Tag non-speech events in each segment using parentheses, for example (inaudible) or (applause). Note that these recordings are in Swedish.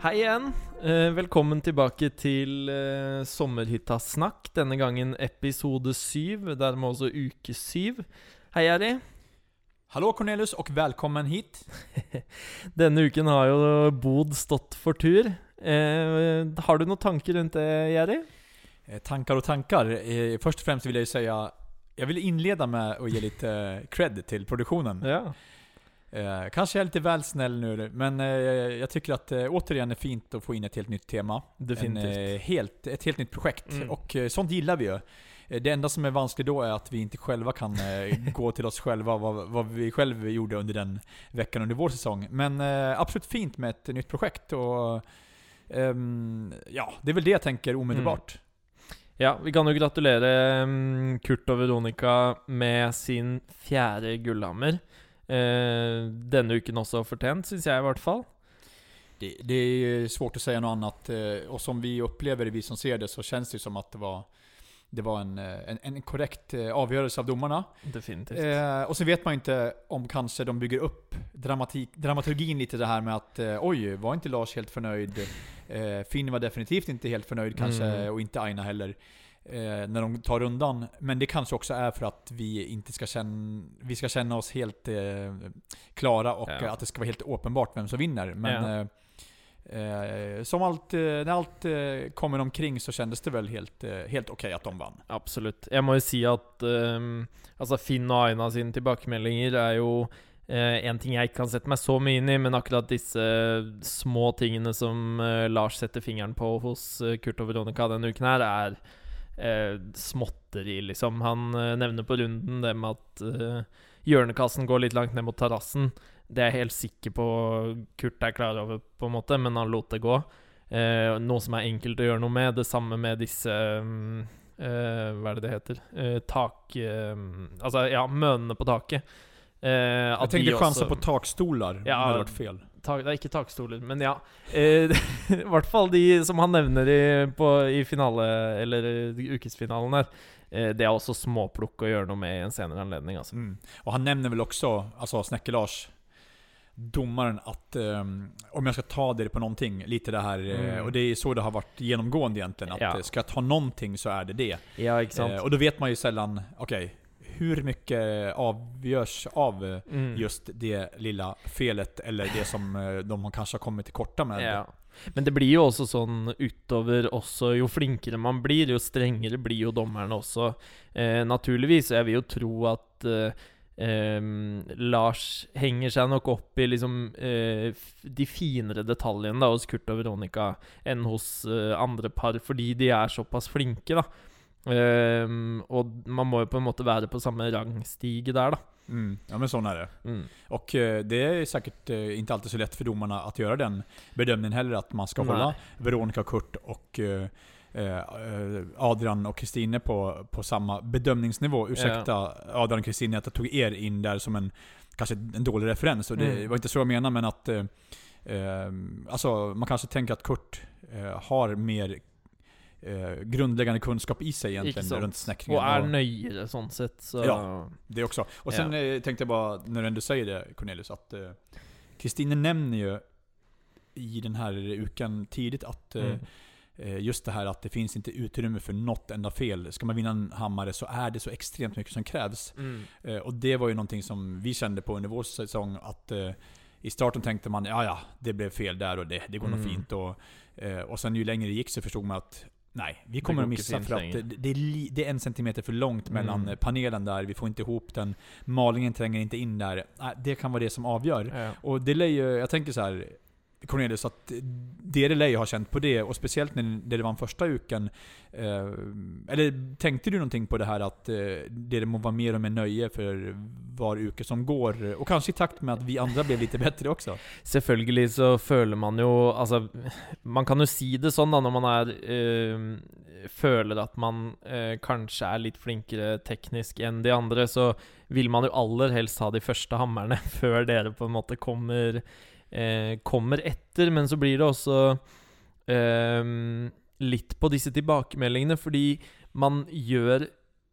Hei igjen. Eh, velkommen tilbake til eh, Sommerhytta-snakk. Denne gangen episode syv, dermed også uke syv. Hei, Jerry. Hallå Cornelius och välkommen hit. (laughs) Denne uken har jo Bod stått for tur. Eh, har du noen tanker rundt det, Jerry? Eh, Tankar och tankar. Eh, Först och främst vill jag ju säga, jag vill inleda med att ge lite eh, cred till produktionen. Ja. Eh, kanske jag är lite väl snäll nu, men eh, jag tycker att eh, återigen är fint att få in ett helt nytt tema. Definitivt. En, eh, helt, ett helt nytt projekt. Mm. Och eh, sånt gillar vi ju. Eh, Det enda som är vanskligt då är att vi inte själva kan (laughs) gå till oss själva vad, vad vi själva gjorde under den veckan under vår säsong. Men absolut fint med ett nytt projekt och ehm, ja, det är väl det jag tänker omedelbart. Ja, vi kan jo gratulere mm, Kurt og Veronica med sin fjerde gullhammer. Eh, denne uken også fortjent, syns jeg i hvert fall. Det, det är svårt att säga något annat. eh, Och som vi upplever det, vi som ser det, så känns det som att det var, det var en, eh, en, en korrekt avgörelse av domarna. Definitivt. Eh, och så vet man ju inte om kanske de bygger upp dramatik, dramaturgin lite det här med att eh, oj, var inte Lars helt förnöjd? Eh, Finn var definitivt inte helt förnöjd kanske, Mm. och inte Aina heller. Eh, när de tar rundan. Men det kanske också är för att vi inte ska känna, vi ska känna oss helt eh, klara och Ja. att det ska vara helt uppenbart vem som vinner. Men Ja. eh, Eh, som allt, eh, när allt eh, kommer omkring så kändes det väl helt, helt okej att de vann. Absolutt. Jeg må jo si at ehm, altså Finn og Aina sine tilbakemeldinger er jo eh, en ting jeg ikke kan sette meg så mye inn i, men akkurat disse små tingene som eh, Lars setter fingeren på hos Kurt og Veronica denne uken her, er eh, småtteri, liksom. Han eh, nevner på runden det med at eh, hjørnekassen går litt langt ned mot terrassen. Det er jeg helt sikker på Kurt er klar over, på en måte, men han lot det gå. Eh, noe som er enkelt å gjøre noe med. Det samme med disse mm, eh, Hva er det det heter? Eh, tak... eh, altså, ja, mønene på taket. Eh, Jag tänkte chansa på takstolar, Ja. det hade varit fel. Tak, Det er ikke takstoler, men ja. Eh, (laughs) I hvert fall de som han nevner i, på, i finale, eller eh, ukesfinalen her. Eh, det er også småplukk å gjøre noe med i en senere anledning, altså. Mm. Och han nämner väl också, alltså Snäcke-Lars, domaren, att ehm, om jag ska ta det på någonting, lite det här, eh, Mm. och det är så det har varit genomgående egentligen, att Ja. ska jag ta någonting så är det det. Ja, sant? Eh, och då vet man ju sällan, okej, hur mycket avgörs av Mm. just det lilla felet, eller det som eh, de kanske har kommit till korta med. Ja. Men det blir jo også sånn utover også Jo flinkere man blir, jo strengere blir jo dommerne også. Eh, naturligvis. Jeg vil jo tro at eh, em, Lars henger seg nok opp i liksom eh, de finere detaljene da, hos Kurt og Veronica enn hos eh, andre par, fordi de er såpass flinke, da. Em, og man må jo på en måte være på samme rangstige der, da. Mm. Ja men sån är det. Mm. Och eh, det är säkert eh, inte alltid så lätt för domarna att göra den bedömningen heller, att man ska Nej. hålla Veronica, Kurt och eh, Adrian och Kristine på, på samma bedömningsnivå. Ursäkta Adrian och Kristine att jag tog er in där som en kanske en dålig referens. Och det Mm. var inte så jag menade, men att eh, eh, alltså, man kanske tänker att Kurt eh, har mer eh, grundläggande kunskap i sig egentligen sant? runt snäckningen. Og er Och- nøyere sånn sett, så Ja. Det också. Och sen eh, tänkte jag bara, när du ändå säger det Cornelius, att eh, Kristine nämner ju i den här ukan tidigt att eh, Mm. eh, just det här att det finns inte utrymme för något enda fel. Ska man vinna en hammare så är det så extremt mycket som krävs. Mm. Eh, och det var ju någonting som vi kände på under vår säsong, att eh, i starten tänkte man ja ja, det blev fel där och det, det går nog Mm. fint. Och, eh, och sen ju längre det gick så förstod man att Nej, vi kommer att missa för att det, det, är det är en centimeter för långt mellan Mm. panelen där, vi får inte ihop den. Malingen tränger inte in där. Nej, det kan vara det som avgör. Ja. Och det lär ju, jag tänker så här. Cornelius, att det är det jag har känt på det, och speciellt när det var första uken. Eh, eller tänkte du någonting på det här att eh, det må vara mer och mer nöje för var uke som går? Och kanske i takt med att vi andra blev lite bättre också? Självklart så känner man ju, alltså, man kan ju si det så när man är, eh, känner att man eh, kanske är lite flinkare tekniskt än de andra, så vill man ju allra helst ha de första hammarna (laughs) för det på en måte kommer eh, kommer etter. Men så blir det også eh, litt på disse tilbakemeldingene, fordi man gjør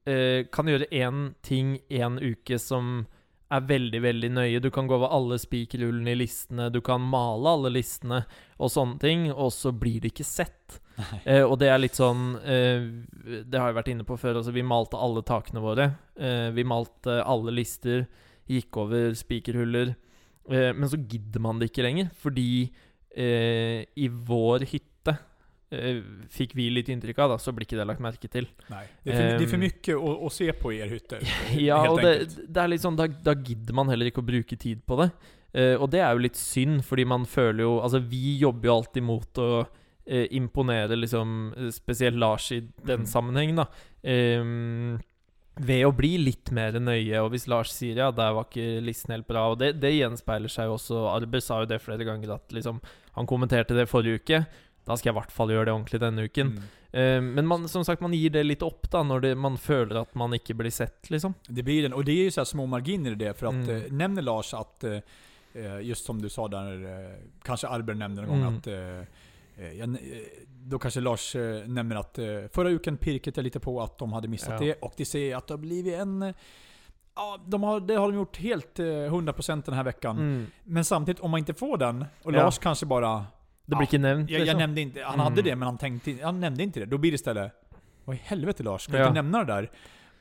eh, Kan gjøre én ting én uke som er veldig, veldig nøye. Du kan gå over alle spikerhullene i listene, du kan male alle listene og sånne ting, og så blir det ikke sett. Eh, og det er litt sånn eh, Det har jeg vært inne på før. Altså, vi malte alle takene våre. Eh, vi malte alle lister, gikk over spikerhuller. Eh, men så gidder man det ikke lenger, fordi eh, i vår hytte eh, fikk vi litt inntrykk av, da, så blir ikke det lagt merke til. Nej, det är för, det är för Ehm. mycket att, att se på er hytter. (laughs) Ja, og det, det litt sånn da, da gidder man heller ikke å bruke tid på det. Eh, og det er jo litt synd, fordi man føler jo Altså, vi jobber jo alltid mot å eh, imponere, liksom, eh, spesielt Lars i den Mm. da. Ehm, ved å bli litt mer nøye, og hvis Lars sier ja, der var ikke listen helt bra Og det, det gjenspeiler seg jo også. Arber sa jo det flere ganger, at liksom Han kommenterte det forrige uke. Da skal jeg i hvert fall gjøre det ordentlig denne uken. Mm. Eh, men man, som sagt, man gir det litt opp da når det, man føler at man ikke blir sett, liksom. Det blir den, och det är ju så små marginer i det, för att Mm. eh, nämner Lars att, eh, just som du sa där, kanske Arber nämnde någon gång Mm. att, jag, eh, då kanske Lars eh, nämner att eh, förra uken pirket jag lite på att de hade missat Ja. det, och det ser att det har blivit en eh, Ja, de har, det har de gjort helt eh, 100% den här veckan. Mm. Men samtidigt, om man inte får den, och Ja. Lars kanske bara... Det blir ikke nevnt. Jag, jag liksom. nämnde inte, han Mm. hade det men han, tänkte, han nämnde inte det. Då blir det istället, vad i helvete Lars, ska du Ja. inte nämna det där?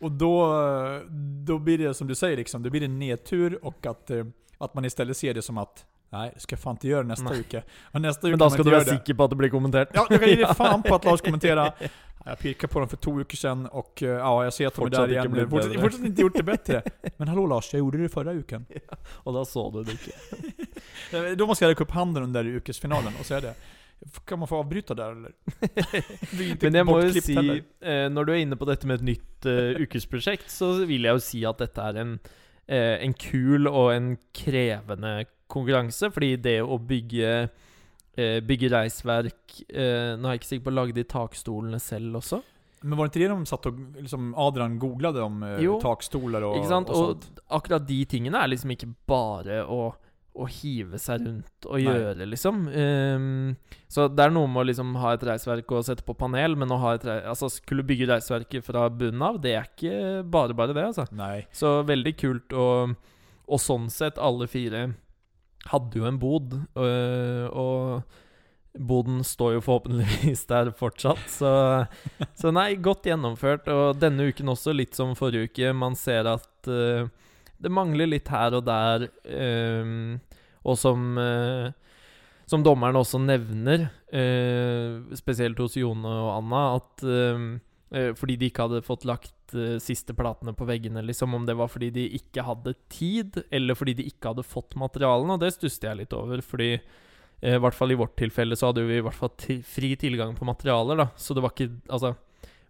Och då, då blir det som du säger, liksom, det blir en nedtur och att, eh, att man istället ser det som att Nej, det ska jag fan inte göra nästa Nej. vecka. Och nästa Men skal inte du det. sikker på at det blir kommentert. Ja, jag kan ge dig (laughs) fan på att Lars kommenterar. Jag pirkade på dem för två veckor sedan och eh, ja, jag ser att de är där inte igen. blivit Fortsatt, fortsatt inte gjort det (laughs) bättre. Men hallå Lars, jag gjorde det förra uken. Og da så du det. Eh, (laughs) Då måste jag räcka upp handen under yrkesfinalen och säga det. Kan man få avbryta där eller? Är inte Men jeg må jo bortklippt si, eh, når du er inne på dette med et nytt eh, ukesprosjekt, så vil jeg jo si at dette er en, en kul og en krevende konkurranse. Fordi det å bygge eh, Bygge reisverk eh, Nå er jeg ikke sikker på Lagde de takstolene selv også? Men var det inte det de satt och, liksom Adrian googlade om eh, Jo. takstolar och, Ikke sant? Og sånt? akkurat de tingene er liksom ikke bare å, å hive seg rundt og Nei. gjøre, liksom. Ehm, så det er noe med å liksom ha et reisverk og sette på panel, men å ha et altså skulle bygge reisverket fra bunnen av, det er ikke bare bare det, altså. Nej. Så veldig kult, og, og sånn sett, alle fire hadde jo en bod, eh, og, og boden står jo forhåpentligvis der fortsatt, så, så nei, godt gjennomført. Og denne uken også, litt som forrige uke, man ser at uh, eh, det mangler litt her og der, Um, eh, og som uh, som dommeren også nevner, uh, spesielt hos Jone og Anna, at fordi de ikke hadde fått lagt øh, siste platene på veggene, liksom, om det var fordi de ikke hadde tid, eller fordi de ikke hadde fått materialene, og det stusset jeg litt over, fordi eh, i hvert fall i vårt tilfelle så hadde vi i hvert fall fri tilgang på materialer, da, så det var ikke Altså,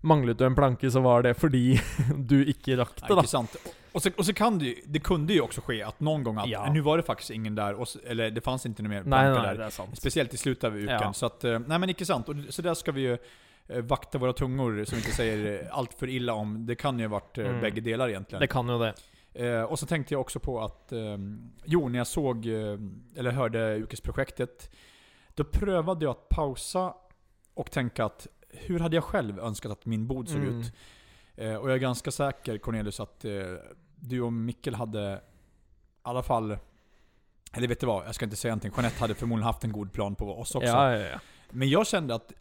manglet du en planke, så var det fordi (laughs) du ikke rakk det, da. inte sant. Och så, och så kan det det kunde ju också ske att någon gång att, Ja. nu var det faktiskt ingen där, och, eller det fanns inte någon mer Nei, planka nei, där. Speciellt i slutet av uken. Ja. Så att, eh, nej men icke sant. Och så där ska vi ju eh, vakta våra tungor så vi inte säger eh, allt för illa om. Det kan ju ha varit eh, Mm. bägge delar egentligen. Det kan jo det. Eh, och så tänkte jag också på att, eh, jo när jag såg, eh, eller hörde yrkesprojektet, då prövade jag att pausa och tänka att hur hade jag själv önskat att min bod såg Mm. ut? Eh, och jag är ganska säker Cornelius att eh, du och Mikkel hade i alla fall, eller vet du vad, jag ska inte säga någonting. Jeanette hade förmodligen haft en god plan på oss också. Ja, ja, ja. Men jag kände att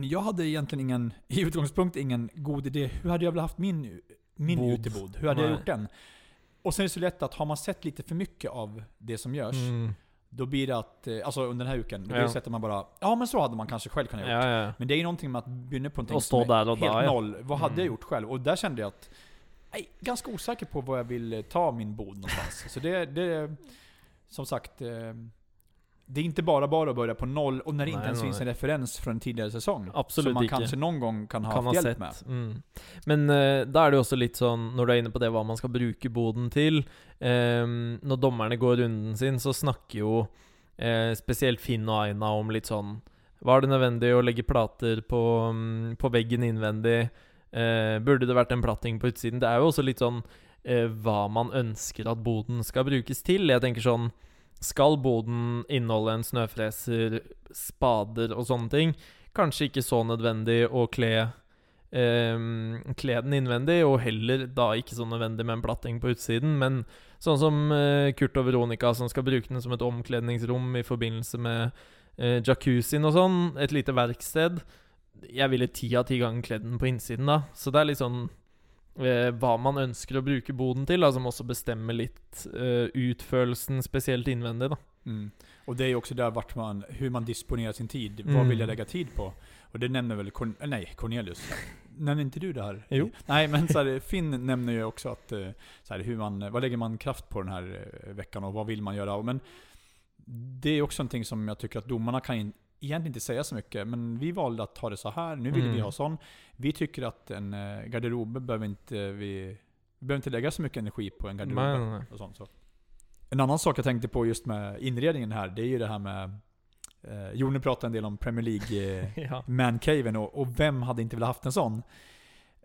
jag hade egentligen ingen, i utgångspunkt ingen god idé. Hur hade jag velat haft min, min Bod. utebod? Hur hade jag Nej. gjort den? Och sen är det så lätt att har man sett lite för mycket av det som görs, Mm. då blir det att, eh, alltså under den här uken, då blir det Ja. så att man bara, ja men så hade man kanske själv kunnat göra. ja, ja. Men det är ju någonting med att börja på någonting Och stå som är där och helt där, noll. Vad hade Mm. jag gjort själv? Och där kände jag att, nej, ganska osäker på var jag vill eh, ta min bod någonstans. så det, det, som sagt, eh, det är inte bara bara att börja på noll och när det inte Nej, ens nej, finns en referens från en tidigare säsong. Absolut Som man ikke. kanske någon gång kan ha kan ha haft hjälp sett. med. Mm. Men eh, da er det jo også litt sånn, når du er inne på det hva man skal bruke boden til eh, Når dommerne går runden sin, så snakker jo eh, spesielt Finn og Aina om litt sånn Var det nødvendig å legge plater på, mm, på veggen innvendig? Eh, burde det vært en platting på utsiden? Det er jo også litt sånn eh, hva man ønsker at boden skal brukes til. Jeg tenker sånn Skal boden inneholde en snøfreser, spader og sånne ting? Kanskje ikke så nødvendig å kle eh, Kle den innvendig, og heller da ikke så nødvendig med en platting på utsiden. Men sånn som eh, Kurt og Veronica, som skal bruke den som et omkledningsrom i forbindelse med eh, jacuzzien og sånn, et lite verksted. Jeg ville ti av ti ganger kledd den på innsiden, da. Så det er litt sånn eh, hva man ønsker å bruke boden til, da, som også bestemmer litt eh, utførelsen, spesielt innvendig, da. Mm. Och det är också där vart man, hur man disponerar sin tid. Vad Mm. vill jag lägga tid på? Och det nämner väl, Corn- eh, nej Cornelius. Nämner inte du det här? Jo. Nej men så här, Finn nämner ju också att, eh, så här, hur man, vad lägger man kraft på den här eh, veckan och vad vill man göra? Men det är också någonting som jag tycker att domarna kan in, egentligen inte säga så mycket. Men vi valde att ta det så här. nu vill Mm. vi ha sån. Vi tycker att en eh, garderob behöver inte vi, vi behöver inte lägga så mycket energi på en garderob. Nej, nej. Och sånt, så. En annan sak jag tänkte på just med inredningen här, det är ju det här med eh, Jone pratade en del om Premier League eh, (laughs) Ja. mancaven och, och vem hade inte velat haft en sån?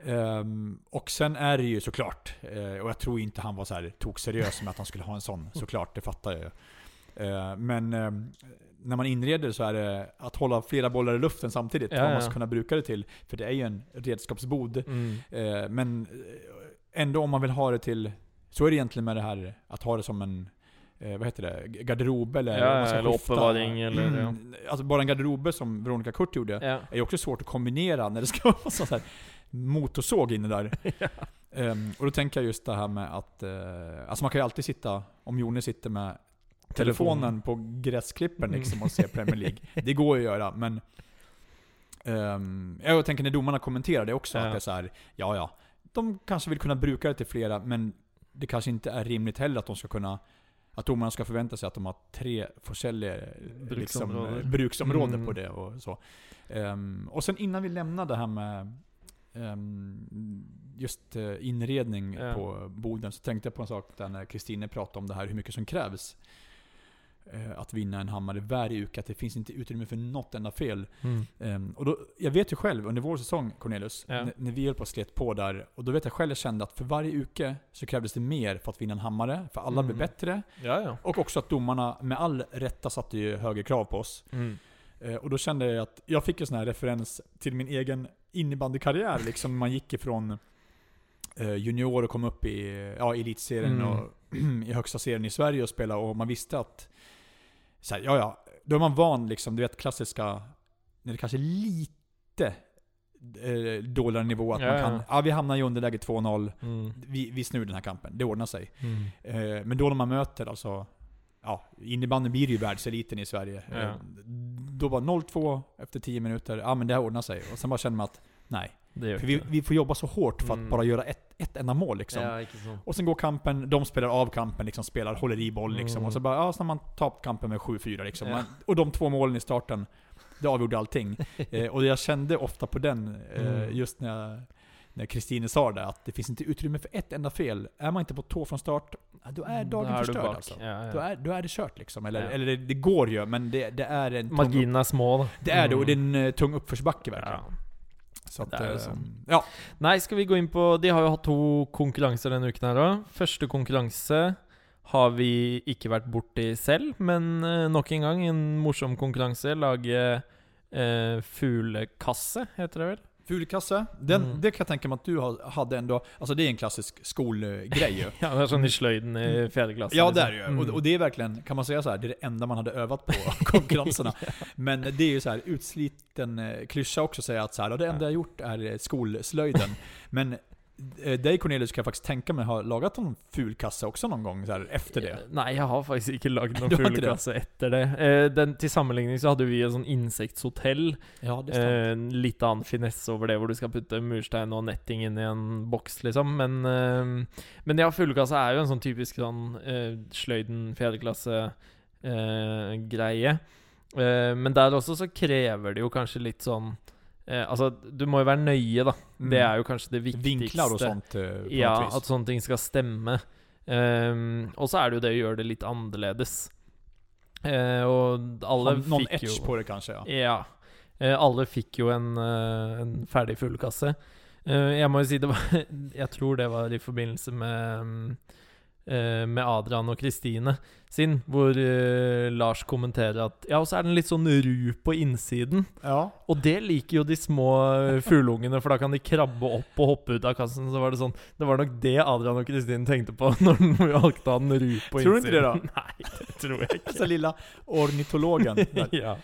Ehm, och sen är det ju såklart, eh, och jag tror inte han var så här tog seriös med att han skulle ha en sån, såklart, det fattar jag ju. Eh, men ehm, när man inreder så är det att hålla flera bollar i luften samtidigt, Ja, vad man ja. ska kunna bruka det till. För det är ju en redskapsbod. Mm. Eh, men eh, ändå om man vill ha det till, så är det egentligen med det här att ha det som en eh, vad heter det? Garderob eller Ja, man ska eller skifta. oppbevaring, eller, ja. Mm, Alltså bara en garderobe som Veronica Kurt gjorde, Ja. är ju också svårt att kombinera när det ska (laughs) vara sån här motorsåg inne där. (laughs) Ehm, och då tänker jag just det här med att, eh, alltså man kan ju alltid sitta, om Jone sitter med telefonen på gräsklippen liksom och ser Premier League. (laughs) Det går ju att göra, men Um, jag tänker när domarna kommenterar det också, Ja. att det är så här, ja ja. De kanske vill kunna bruka det till flera, men det kanske inte är rimligt heller att de ska kunna att domarna ska förvänta sig att de har tre liksom, Bruksområden. eh, bruksområden Mm. på det och så. Ehm, och sen innan vi lämnar det här med ehm, just eh, inredning Ja. på boden så tänkte jag på en sak där när Kristine pratade om det här hur mycket som krävs att vinna en hammare varje uke, att det finns inte utrymme för något enda fel. Mm. Ehm, och då, jag vet ju själv under vår säsong, Cornelius, Ja. n- när vi höll på att slet på där, och då vet jag själv jag kände att för varje uke så krävdes det mer för att vinna en hammare, för alla blev Mm. bättre, Ja, ja. och också att domarna med all rätta satte ju högre krav på oss. Mm. Eh, och då kände jag att jag fick en sån här referens till min egen innebandykarriär, liksom man gick ifrån eh, junior och kom upp i ja, elitserien Mm. och (clears throat) i högsta serien i Sverige och spela och man visste att så här, ja, ja, då är man van liksom, du vet klassiska, när det kanske är lite eh, nivå, att Ja, man kan, ja vi hamnar i underläge 2-0, Mm. vi, vi snur den här kampen, det ordnar sig. Mm. Eh, men då när man möter alltså, ja, innebandyn blir ju världseliten i Sverige. Ja. Eh, då var 0-2 efter 10 minuter, ja men det här ordnar sig. Och sen bara känner man att, nej. För vi, vi får jobba så hårt för att Mm. bara göra ett, ett enda mål liksom. Ja. Och sen går kampen, de spelar av kampen, liksom, spelar, håller i boll liksom. Mm. Och så bara, ja, så har man tapat kampen med 7-4 liksom. Ja. Och de två målen i starten, det avgjorde allting. (laughs) eh, och jag kände ofta på den, eh, Mm. just när jag när Kristine sa det, att det finns inte utrymme för ett enda fel. Är man inte på tå från start, då är dagen Da er du förstörd alltså. Ja, ja. Då, är, då är det kört liksom. Eller, Ja. eller det, det går ju, men det, det är en små, da. det är det, och det är Mm. en eh, tung uppförsbacke verkligen. Så att, det ju eh, sånn. Ja, Nei, skal vi gå inn på De har jo hatt to konkurranser denne uken her òg. Første konkurranse har vi ikke vært borti selv, men eh, nok en gang en morsom konkurranse. Lage eh, fuglekasse, heter det vel? Fulkasse. Den, Mm. Det kan jag tänka mig att du hade ändå, alltså det är en klassisk skolgrej ju. (laughs) Ja, det er sånn i sløyden i fjerde klasse. Ja liksom. det är ju. Mm. Och, och det är verkligen, kan man säga så här, det är det enda man hade övat på (laughs) konkurrenserna. Men det är ju så här utsliten eh, klyscha också att säga att så här, ja, det enda jag gjort är eh, skolslöjden. Men eh, dig Cornelius kan jag faktiskt tänka mig ha lagat en fulkasse också någon gång så här, efter det. Nei, jeg har faktisk ikke lagd (laughs) noen Du har ikke det? Eh, den, til sammenligning så hadde vi et sånn insekthotell. Ja, det Eh, en litt annen finesse over det, hvor du skal putte murstein og netting inn i en boks, liksom. Men, eh, men ja, fuglekasse er jo en sånn typisk sånn eh, sløyden, fjerde klasse eh, greie. Eh, men der også så krever det jo kanskje litt sånn eh, Altså, du må jo være nøye, da. Mm. Det er jo kanskje det viktigste. Vinklar och sånt eh, Ja, at sånne ting skal stemme. Ehm, og så er det jo det å gjøre det litt annerledes. Eh, og alle Ha någon fikk etch jo på det kanske ja. Ja. Eh, alle fikk jo en, eh, en ferdig fuglekasse. Eh, jeg må jo si det var (laughs) Jeg tror det var i forbindelse med mm, eh, Med Adrian og Kristine sin, hvor eh, Lars kommenterer at Ja, og så er den litt sånn ru på innsiden. Ja. Og det liker jo de små eh, fugleungene, for da kan de krabbe opp og hoppe ut av kassen. Så var det sånn Det var nok det Adrian og Kristine tenkte på (laughs) når de valgte å ha den ru på Tror du inte det innsiden. (laughs) Nei, det tror jeg ikke. (laughs) Så lilla ornitologen. ja.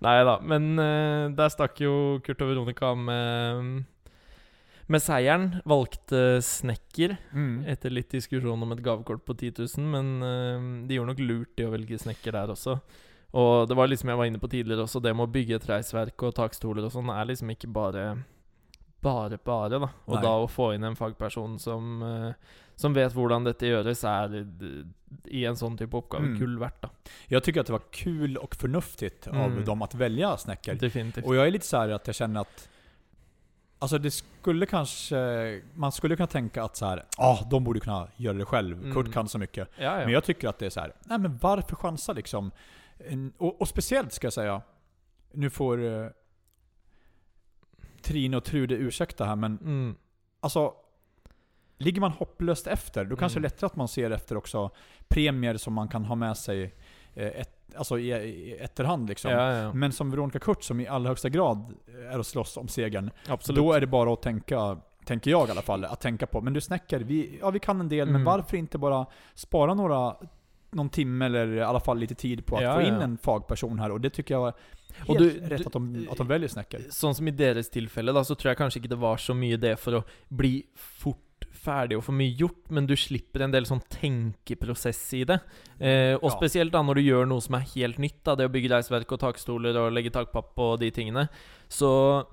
Nei da, men eh, der stakk jo Kurt og Veronica med med seieren. Valgte snekker Mm. etter litt diskusjon om et gavekort på 10 000, men eh, de gjorde nok lurt i å velge snekker der også. Og det var liksom jeg var inne på tidligere også, det med å bygge et reisverk og takstoler og sånn er liksom ikke bare bare, bare, da. Og Nei. da å få inn en fagperson som, eh, som vet hvordan dette gjøres, eh, i en sånn type oppgave Mm. gull verdt, da. Jag tycker att det var kul och förnuftigt av Mm. dem att välja snäckor. Definitivt. Och jag är lite så här att jag känner att Alltså det skulle kanske, man skulle kunna tänka att så här, ah, de borde kunna göra det själv. Mm. Kurt kan så mycket. ja, ja. Men jag tycker att det är så här, nej men varför chansa liksom? Och, och speciellt ska jag säga, nu får eh, Trine och Trude ursäkta här men Mm. alltså Ligger man hopplöst efter, då kanske Mm. det är lättare att man ser efter också premier som man kan ha med sig eh, ett, alltså i, i efterhand liksom. Ja, ja. Men som Veronica Kurt som i allra högsta grad är att slåss om segern. Absolut. Då är det bara att tänka, tänker jag i alla fall, att tänka på. Men du Snäcker, vi, ja, vi kan en del, men Mm. varför inte bara spara några, någon timme eller i alla fall lite tid på att Ja, få in ja. en fagperson här. Och det tycker jag är helt Och du- rätt att, de, att de väljer Snäcker. Sånn som i deres tilfelle, da, så tror jeg kanskje ikke det var så mye det for å bli fort ferdig og få mye gjort, men du slipper en del sånn tenkeprosess i det. Eh, og Ja. spesielt da når du gjør noe som er helt nytt, da, det å bygge reisverk og takstoler og legge takpapp og de tingene, så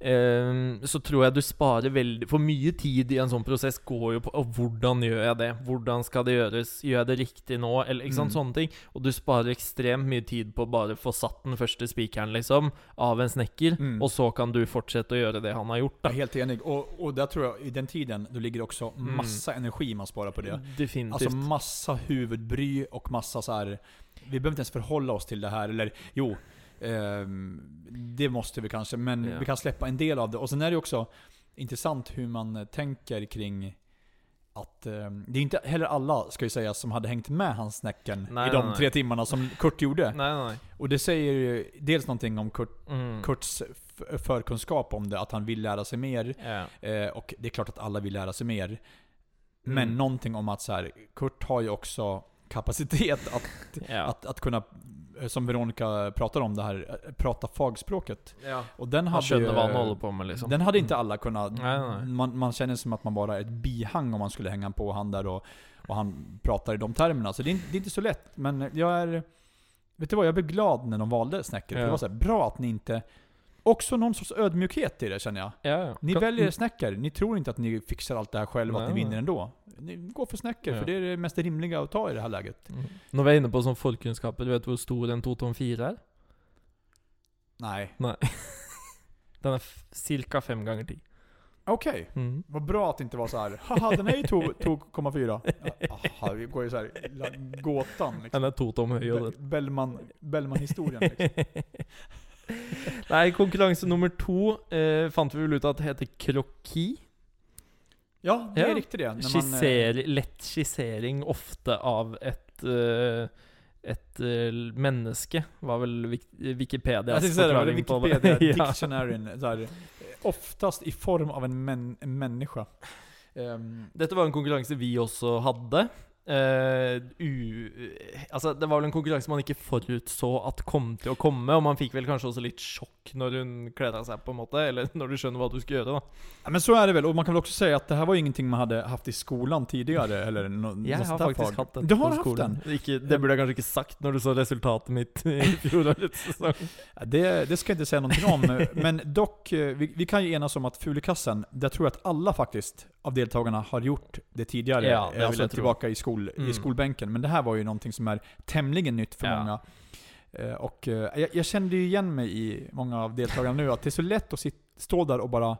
så tror jeg du sparer veldig For mye tid i en sånn prosess går jo på «Å, hvordan gjør jeg det? Hvordan skal det gjøres? Gjør jeg det riktig nå? Eller ikke sant, Mm. sånne ting. Og du sparer ekstremt mye tid på å bare få satt den første spikeren, liksom, av en snekker, Mm. og så kan du fortsette å gjøre det han har gjort, Jag da. är helt enig. Och, och där tror jag, i den tiden, då ligger det också Mm. massa energi man sparar på det. Definitivt. Alltså massa huvudbry och massa så här. Vi behöver inte ens förhålla oss till det här, eller jo, ehm, det måste vi kanske, men Ja. vi kan släppa en del av det. Och sen är det också intressant hur man eh, tänker kring att ehm, det är inte heller alla, ska jag säga, som hade hängt med hans Snäcken Nej, i de nej, nej. tre timmarna som Kurt gjorde. Nej, nej. Och det säger ju dels någonting om Kurt, Mm. Kurts förkunskap om det, att han vill lära sig mer. Ja. Eh, och det är klart att alla vill lära sig mer. Men Mm. någonting om att så här, Kurt har ju också kapacitet att, Ja. att, att kunna, som Veronica pratar om det här, eh, prata fagspråket. ja. Och den hade skjønner ju, hva han holder på med, liksom. Den hade inte alla kunnat. Nej, nej. Man, man känner som att man bara är ett bihang om man skulle hänga på han där och, och han pratar i de termerna. Så det är, inte- det är inte så lätt. Men jag är... Vet du vad? Jag blev glad när de valde Snäcker. Ja. Det var så här, bra att ni inte... Också någon sorts ödmjukhet i det känner jag. Ja, ja. Ni väljer Snäcker. Ni tror inte att ni fixar allt det här själva, att ni vinner ändå. Går för Snäcker, Ja. för det är det mest rimliga att ta i det här läget. Mm. Når vi er inne på sånn forkunnskaper, du vet hvor stor en 2-tom-4 er? Nej. (laughs) Den er f- cirka fem ganger ti. Okej. Mm. Vad bra att det inte var så här. haha den är ju 2,4. Jaha, (laughs) vi går ju så här, la- gåtan liksom. Den to tom høy. og Be- den- Bellman, Bellman-historien liksom. (laughs) Nei, konkurranse nummer to eh, fant vi vel ut at heter kroki. Ja, det är Ja. riktigt det. När man, eh, Skisser, lett skissering ofte av et eh, et eh, menneske, var vel Wik- Wikipedias det forklaring på Wikipedia, (laughs) det. ja. dictionaryn. Så här, oftast i form av en, män, en människa. Ehm, Dette var en konkurranse vi også hadde. Eh, u, altså, det var vel en konkurranse man ikke forutså at kom til å komme, og man fikk vel kanskje også litt sjokk når hun kledde seg, på en måte, eller (laughs) når du skjønner hva du skal gjøre, da. Ja, men så är det väl, och man kan väl också säga att det här var ingenting man hade haft i skolan tidigare, eller no, Jeg har faktisk fag. hatt den Du har skolen. den? Ikke, det burde jeg kanskje ikke sagt når du så resultatet mitt i (laughs) fjorårets sesong. Ja, Det, det ska jag inte säga någonting om, men dock, eh, vi, vi kan ju enas om att Fulekassen, där tror jag att alla faktiskt av deltagarna har gjort det tidigare. Ja, det vill alltså tillbaka i, skol, Mm. i skolbänken. Men det här var ju någonting som är tämligen nytt för Ja. många. Eh, Och eh, jag, jag kände ju igen mig i många av deltagarna nu, att det är så lätt att sit, stå där och bara...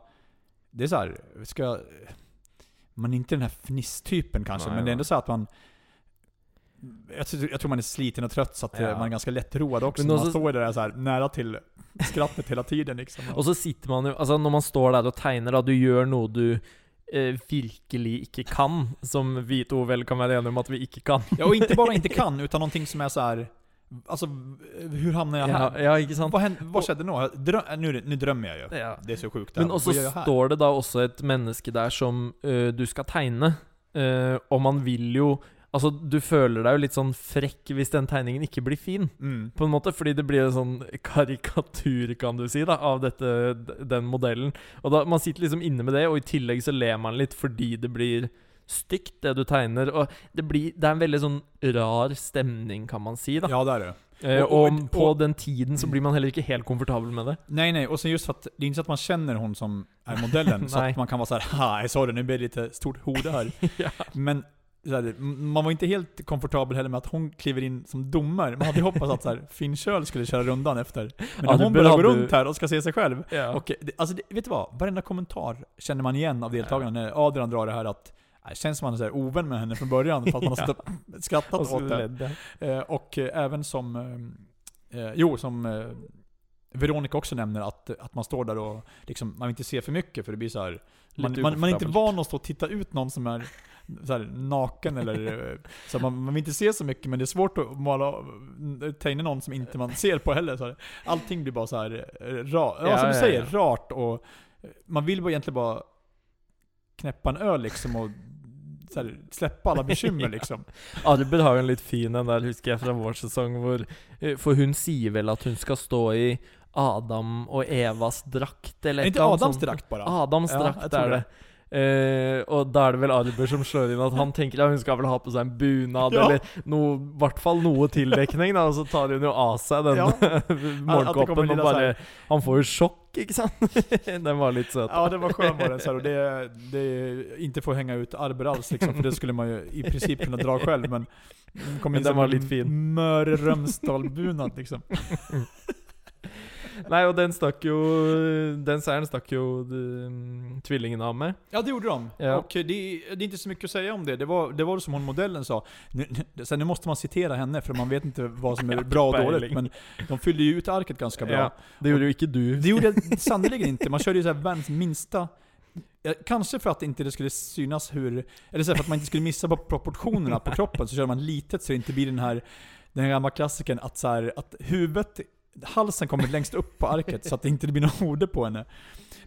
Det är så här, ska jag, Man är inte den här fnisstypen kanske, Nej, men det är ändå så att man... Jag tror, jag tror man är sliten och trött så att eh, Ja. man är ganska lättroad också. Men man också- står där så här, nära till skrattet hela tiden liksom. Og så sitter man jo Altså, når man står der og tegner, da, du gjør noe du eh, virkelig ikke kan, som vi to vel kan være enige om at vi ikke kan. Ja, och inte bara inte (laughs) kan, utan någonting som är så här. Alltså, hur hamnar jag Ja, här? ja ikke sant? Vad, hände, vad skedde nu? Drö, nu? Nu drömmer jag ju. Ja. Det är så sjukt. Men Vad også gör jag här? står det da også et menneske der som eh, du skal tegne, eh, og man vil jo Altså, du føler deg jo litt sånn frekk hvis den tegningen ikke blir fin, Mm. på en måte, fordi det blir en sånn karikatur, kan du si, da, av dette, den modellen. Og da, man sitter liksom inne med det, og i tillegg så ler man litt fordi det blir stygt, det du tegner. Og det blir Det er en veldig sånn rar stemning, kan man si, da. Ja, där är det. Eh, Och- och- og på och- den tiden så blir man heller ikke helt komfortabel med det. Nej, nej. Och sen just att det är inte så att man känner hon som är modellen, så att (laughs) man kan vara så här, ha, jag sa det, nu blir det lite stort hode här. (laughs) ja. Men här, man var inte helt komfortabel heller med att hon kliver in som domare. Man hade hoppats att så här, Finn Schöl skulle köra rundan efter. Men Ja, när du hon börjar gå hade- runt här och ska se sig själv, ja. Och det, alltså, vet du vad? Varenda kommentar känner man igen av deltagarna när Adrian drar det här att äh, det känns som att han är ovän med henne från början för att man har (laughs) Ja. och skrattat så åt det. Eh, och eh, även som, eh, eh, jo som eh, Veronica också nämner att, att man står där och liksom, man vill inte se för mycket för det blir så här. Man, man, man är inte van att stå och titta ut någon som är så här, naken eller eh, så man, man vill inte se så mycket men det är svårt att måla, tegna någon som inte man ser på heller. Så här. Allting blir bara så här rart, ja, Ja, som du säger, ja. rart och eh, man vill bara egentligen bara knäppa en öl liksom och här, släppa alla bekymmer (laughs) liksom. Arber har en litt fin en der, husker jeg, fra vår sesong, hvor eh, For hun sier vel at hun skal stå i Adam og Evas drakt, eller et Inte Adams sånt. drakt bara. Adams Ja, drakt tror er det. Eh, og da er det vel Arber som slår inn at han tenker at hun skal vel ha på seg en bunad, Ja. eller noe, i hvert fall noe tildekning, da, og så tar hun jo av seg den Ja. (laughs) morgenkåpen og bare Han får jo sjokk, ikke sant? (laughs) den var litt søt. Ja, det var skön var den. Så här, och det, det inte får hänga ut Arber alls liksom, för det skulle man ju i princip kunna dra själv. Men, kom Men in den var lite fin. Möre Römsdal-bunad liksom. (laughs) Nei, og den stakk jo Den seieren stakk jo mm, tvillingene av med. Ja, det gjorde de. Ja. Och det, det är inte så mycket att säga om det. Det var, det var som hon modellen sa. Nu, nu, sen nu måste man citera henne, för man vet inte vad som är (laughs) bra och inte dåligt. Men de fyllde ju ut arket ganska bra. Ja, det gjorde jo ikke du. Det gjorde (laughs) sannerligen inte. Man körde ju så världens minsta... Kanske för att inte det skulle synas hur... Eller så för att man inte skulle missa på proportionerna på kroppen, så kör man litet så det inte blir den här... Den här gamla klassikern att, så här, att huvudet... Halsen kommer längst upp på arket så att det inte blir några horder på henne.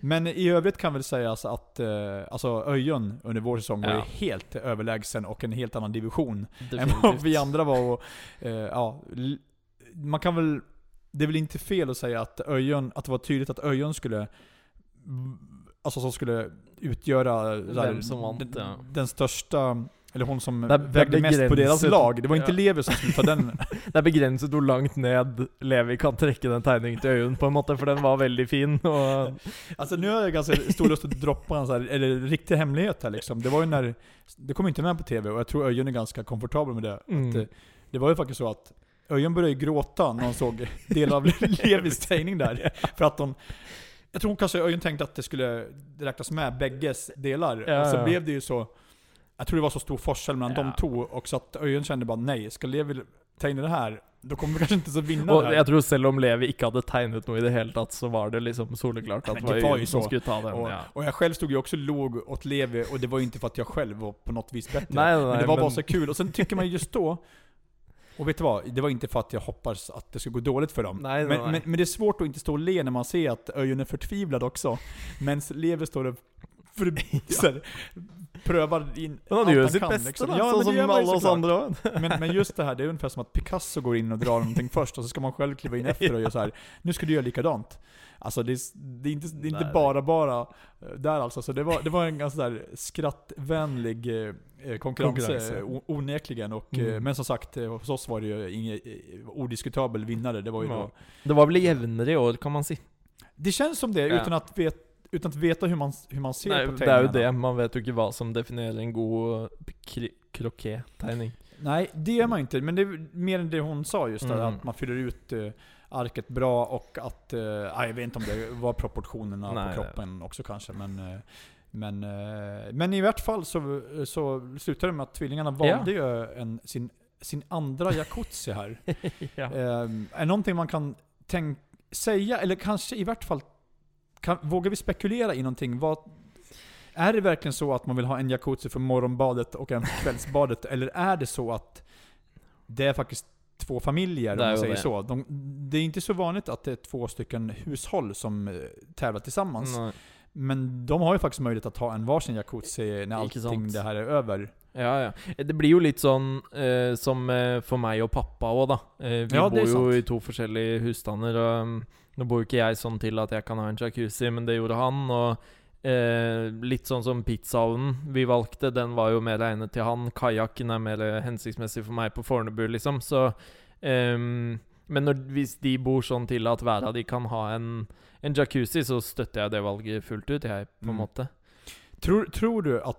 Men i övrigt kan väl sägas att eh, alltså Öjon under vår säsong var Ja. helt överlägsen och en helt annan division än vad Definitivt. vi andra var. Och, eh, ja, man kan väl, det är väl inte fel att säga att Öjon, att det var tydligt att Öjon skulle, alltså som skulle utgöra vant, den, den största, eller hon som Det är vägde mest på deras lag. Det var inte Ja. Levi som skulle ta den. (laughs) Det er begrenset hvor langt ned Levi kan trekke den tegningen til øyen, på en måte, for den var veldig fin. Og Alltså nu har jag ganska stor lust att droppa en så här, eller riktig hemlighet här liksom. Det var ju när, det kom inte med på TV och jag tror Öjon är ganska komfortabel med det. Mm. Att, eh, det var ju faktiskt så att Öjon började gråta när hon såg delar av (laughs) Levis tegning där. För att hon, jag tror hon kanske Öjon tänkte att det skulle räknas med bägges delar. Ja, och så ja. blev det ju så, jag tror det var så stor forskel mellan Ja. de två, och så att Öjon kände bara nej, ska Levi tegna det här, då kommer vi kanske inte så vinna Og det här. jeg tror selv om Levi ikke hadde tegnet noe i det hele tatt, så var det liksom soleklart at det var øyen som skulle ta den. Och, Ja. och jag själv stod ju också låg åt Levi, och det var ju inte för att jag själv var på något vis bättre. Nej, nej, men det var bara men- så kul. Och sen tycker man ju just då, och vet du vad? Det var inte för att jag hoppas att det ska gå dåligt för dem. Nej, men, nej. Men, men det är svårt att inte stå och le när man ser att Öjon är förtvivlad också. Men Levi står och för, (laughs) så här, prövar in Men han allt gjør sitt kan, beste, liksom. Ja, men det som gör man ju alle oss såklart. (laughs) òg. Men, men just det här, det är ungefär som att Picasso går in och drar någonting (laughs) först, och så ska man själv kliva in efter och göra så här. nu ska du göra likadant. Alltså det är, det är inte, det är inte Nej. bara bara eh, där alltså. Så det var, det var en ganska där skrattvänlig eh, eh, konkurrens, Konkurrens, eh, ja. o- onekligen. Och, eh, Mm. Men som sagt, eh, hos oss var det ju ingen eh, odiskutabel vinnare. Det var ju Ja. då... Det var vel jevnere i år, kan man si. Det känns som det, Ja. utan att vet, utan att veta hur man, hur man ser Nei, på det er jo tegningarna. det. Man vet jo ikke hva som definerer en god krokettegning. Nej, det gör man inte. Men det är mer än det hon sa just där, Mm. att man fyller ut eh, arket bra och att... Nej, jag vet inte om det var proportionerna Nej, på kroppen också kanske, men... Eh, men, men i vart fall så, så slutade det med att tvillingarna valde ju en, sin, sin andra jacuzzi här. (laughs) ja. Eh, är någonting man kan tänk, säga, eller kanske i vart fall, kan, vågar vi spekulera i någonting? Vad, är det verkligen så att man vill ha en jacuzzi för morgonbadet och en för kvällsbadet? eller är det så att det är faktiskt två familjer, om man ju säger det. så? De, det är inte så vanligt att det är två stycken hushåll som eh, tävlar tillsammans. Nei. Men de har ju faktiskt möjlighet att ha en varsin jacuzzi när allting det här är över. Ja, ja. Det blir jo litt sånn eh, som eh, for meg og pappa òg, da. Eh, vi Ja, bor sant. i forskjellige husstander, og um, nå bor ikke jeg sånn til at jeg kan ha en jacuzzi, men det gjorde han. Og eh, litt sånn som pizzaovnen vi valgte, den var jo mer egnet til han. Kajakken er mer hensiktsmessig for meg på Fornebu, liksom. Så ehm, Men når, hvis de bor sånn til at hver av de kan ha en, en jacuzzi, så støtter jeg det valget fullt ut, jeg, på en Mm. måte. Tror, tror du att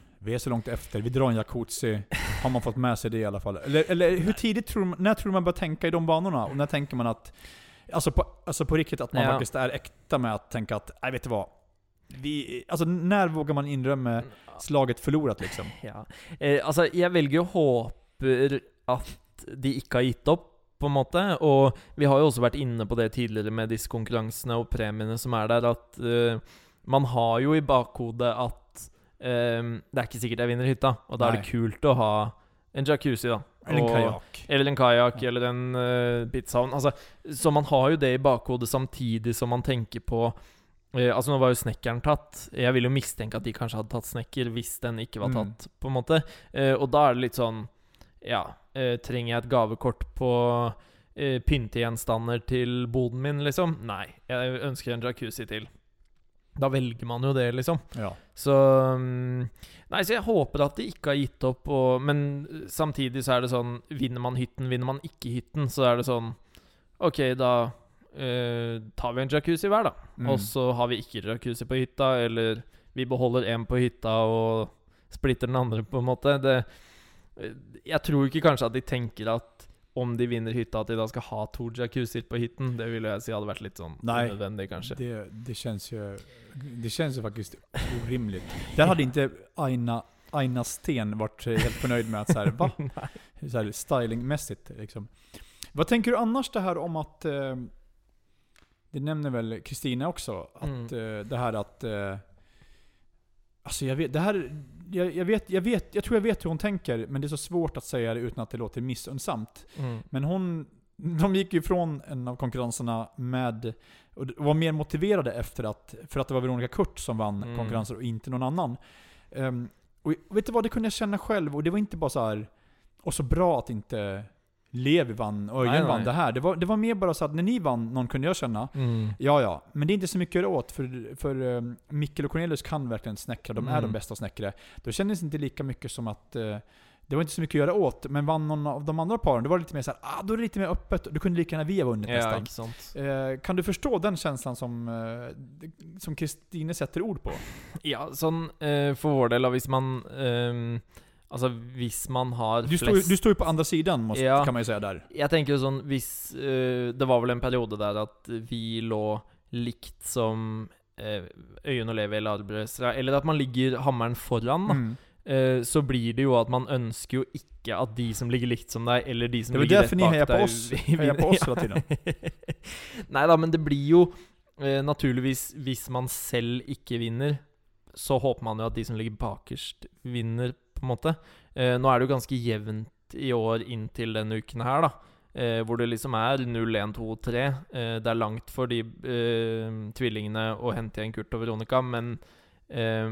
Vi är så långt efter, vi drar en jacuzzi. Har man fått med sig det i alla fall? Eller, eller hur tidigt tror man, när tror man börjar tänka i de banorna? Och när tänker man att, alltså på, alltså på riktigt att man Ja. faktiskt är äkta med att tänka att, nej vet du vad? Vi, alltså när vågar man inrömma slaget förlorat liksom? (laughs) Ja. Eh, altså, jeg velger jo håper at de ikke har gitt opp, på en måte. Og vi har jo også vært inne på det tidligere med disse konkurransene og premiene som er der, at eh, man har jo i bakhodet at eh, det er ikke sikkert jeg vinner hytta, og da er det kult å ha en jacuzzi, da. Eller en Og- kajak. Eller en kajakk, eller en uh, pizzaovn. Altså, så man har jo det i bakhodet samtidig som man tenker på eh, Altså Nå var jo snekkeren tatt. Jeg vil jo mistenke at de kanskje hadde tatt snekker hvis den ikke var Mm. tatt, på en måte. Eh, og da er det litt sånn Ja, eh, trenger jeg et gavekort på pyntegjenstander til boden min, liksom? Nei. Jeg ønsker en jacuzzi til. Da velger man jo det, liksom. Ja. Så mm, Nei, så jeg håper at de ikke har gitt opp, og, men samtidig så er det sånn Vinner man hytten, vinner man ikke hytten, så er det sånn Ok, da eh, tar vi en jacuzzi hver, da. Mm. Og så har vi ikke jacuzzi på hytta, eller vi beholder én på hytta og splitter den andre, på en måte. Det, eh, jeg tror ikke kanskje at de tenker at om de vinner hytta, at de da skal ha to jacuzzier på hytten. Det ville jeg si hadde vært litt sånn Nej, unødvendig, kanskje. Det, det känns ju Det känns ju faktiskt orimligt. Där hade inte Aina, Aina Sten varit helt förnöjd med att så här, va? (laughs) Så här stylingmässigt liksom. Vad tänker du annars det här om att eh, Det nämner väl Kristina också, att eh, det här att eh, Alltså jag vet, det här jag, jag, vet, jag, vet, jag tror jag vet hur hon tänker, men det är så svårt att säga det utan att det låter missunnsamt. Mm. Men hon, de gick ju ifrån en av konkurrenserna med, och var mer motiverade efter att, för att det var Veronica Kurt som vann Mm. konkurrensen och inte någon annan. Ehm, och vet du vad, det kunde jag känna själv, och det var inte bara så här och så bra att inte Levi vann och Örjan vann det här. Det var, det var mer bara så att när ni vann någon kunde jag känna, Mm. ja ja, men det är inte så mycket åt, för, för um, Mikkel och Cornelius kan verkligen snäckra, de är Mm. de bästa smäckare. Då kändes det inte lika mycket som att eh, det var inte så mycket att göra åt, men vann någon av de andra paren, då var det lite mer såhär, ah, då är det lite mer öppet, du kunde lika gärna vi ha vunnit Ja, nästan. Eh, kan du förstå den känslan som eh, som Kristine sätter ord på? Ja, sånn eh, for vår del, hvis man eh, Altså, hvis man har Du står, ju- flest du står ju på andra sidan, måste, Ja. kan man ju säga där. Jeg tenker jo sånn hvis eh, Det var vel en periode der at vi lå likt som uh, Øyunn og Levi eller Arbeidsra, eller at man ligger hammeren foran, da. Mm. eh, så blir det jo at man ønsker jo ikke at de som ligger likt som deg, eller de som Det ligger därför ni hejar på deg, oss- vi- hejar på oss hela tiden. (laughs) Nei da, men det blir jo eh, naturligvis Hvis man selv ikke vinner, så håper man jo at de som ligger bakerst, vinner, på en måte. Eh, nå er det jo ganske jevnt i år inntil denne uken her, da. Eh, hvor det liksom er 0, 1, 2, 3. Eh, det er langt for de eh, tvillingene å hente igjen Kurt og Veronica, men eh,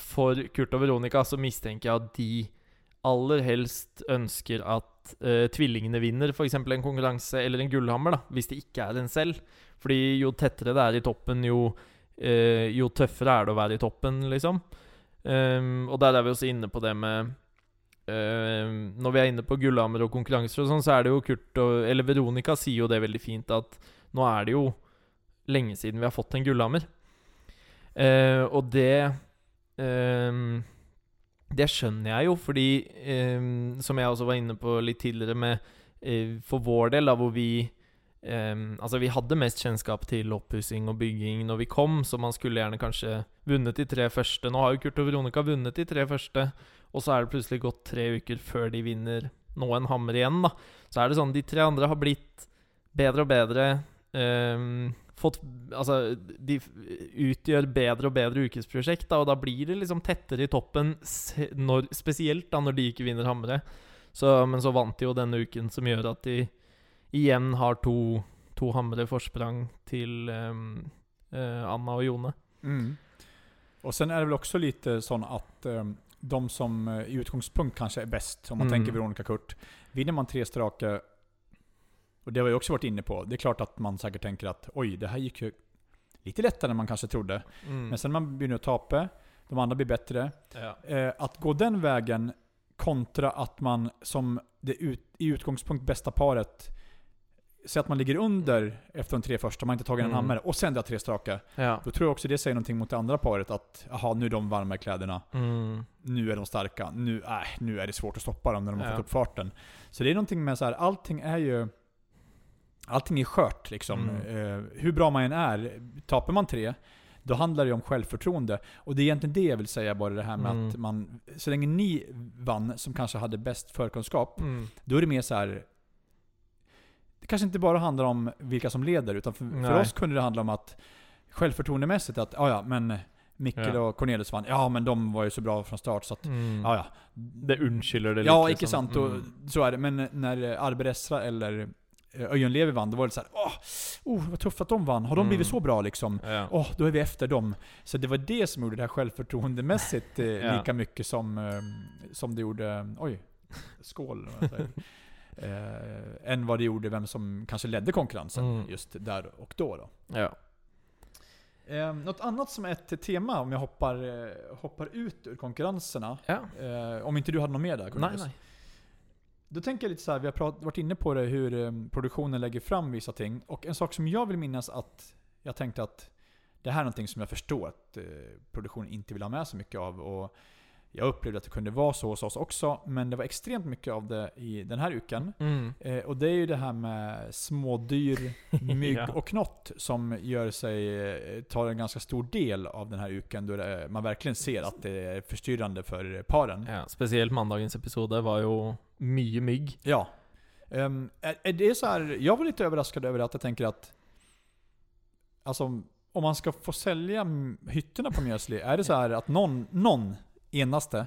for Kurt og Veronica så mistenker jeg at de aller helst ønsker at eh, tvillingene vinner f.eks. en konkurranse eller en gullhammer, da, hvis det ikke er en selv. Fordi jo tettere det er i toppen, jo, eh, jo tøffere er det å være i toppen, liksom. Ehm, um, og der er vi også inne på det med ehm, uh, Når vi er inne på gullhammer og konkurranser og sånn, så er det jo Kurt og Eller Veronica sier jo det veldig fint, at nå er det jo lenge siden vi har fått en gullhammer. Uh, ehm, og det um, det skjønner jeg jo, fordi um, Som jeg også var inne på litt tidligere, med eh, uh, For vår del, da, hvor vi Ehm, alltså vi hade mest kjennskap till oppussing och bygging när vi kom, så man skulle gärna kanske vunnit de tre första. Nu har ju Kurt och Veronica vunnit de tre första, och så är det plötsligt gått tre veckor för de vinner nå en hammer igen då. Så är det sånn, de tre andra har blivit bättre och bättre. Um, fått alltså de utgör bättre och bättre yrkesprojekt, och då blir det liksom tätare i toppen, når, speciellt da de inte vinner hammere. Så, men så vann de ju den uken, som gör att de igjen har to, to hammere forsprang til ehm, eh, Anna og Jone. Mm. Och sen är det väl också lite sån att eh, de som eh, i utgångspunkt kanske är bäst, om man Mm. tänker Veronica Kurt, vinner man tre straka, och det har jag också varit inne på, det är klart att man säkert tänker att oj, det här gick ju lite lättare än man kanske trodde. Mm. Men sen när man börjar tapa, de andra blir bättre. Ja. Eh, att gå den vägen kontra att man som det ut, i utgångspunkt bästa paret, säg att man ligger under efter de tre första, man har inte tagit en Mm. hammare, och sen drar tre straka. ja. Då tror jag också det säger någonting mot det andra paret att jaha, nu är de varma i kläderna. Mm. Nu är de starka. Nu, äh, nu är det svårt att stoppa dem när de har Ja. fått upp farten. Så det är någonting med så här, allting är ju... Allting är skört liksom. Mm. Eh, hur bra man än är, tapar man tre, då handlar det om självförtroende. Och det är egentligen det jag vill säga, bara det här med Mm. att man... Så länge ni vann, som kanske hade bäst förkunskap, Mm. då är det mer så här. Det kanske inte bara handlar om vilka som leder, utan för, för oss kunde det handla om att självförtroendemässigt att, ja ja, men Mikkel Ja. och Cornelis vann. Ja men de var ju så bra från start så att, Mm. ja ja. Det unnskylder det litt. Ja, liksom. ikke sant. Och, Mm. Så är det. Men när Arberesra eller eh, Öjen Levi vann, då var det så här, åh, oh, vad tufft att de vann. Har de Mm. blivit så bra liksom? Ja. Åh, då är vi efter dem. Så det var det som gjorde det här självförtroendemässigt eh, Ja. lika mycket som, eh, som det gjorde, oj, skål. Eh, än vad det gjorde vem som kanske ledde konkurrensen Mm. just där och då. då. ja. Eh, något annat som är ett tema, om jag hoppar, eh, hoppar ut ur konkurrenserna. ja. Eh, om inte du hade något mer där Cornelius? nei. Då tänker jag lite så här, vi har prat, varit inne på det hur eh, produktionen lägger fram vissa ting. Och en sak som jag vill minnas att jag tänkte att det här är någonting som jag förstår att eh, produktionen inte vill ha med så mycket av. Och jag upplevde att det kunde vara så hos oss också, men det var extremt mycket av det i den här uken. Mm. Eh, och det är ju det här med smådyr, (laughs) mygg Ja. och knott som gör sig, eh, tar en ganska stor del av den här uken. Då det, man verkligen ser att det är förstyrrande för paren. Ja, spesielt mandagens episode var jo mye mygg. Ja. Ehm, är, är det så här, jag var lite överraskad över att jag tänker att Alltså om man ska få sälja hytterna på Mjösli, är det så här att någon, någon enaste,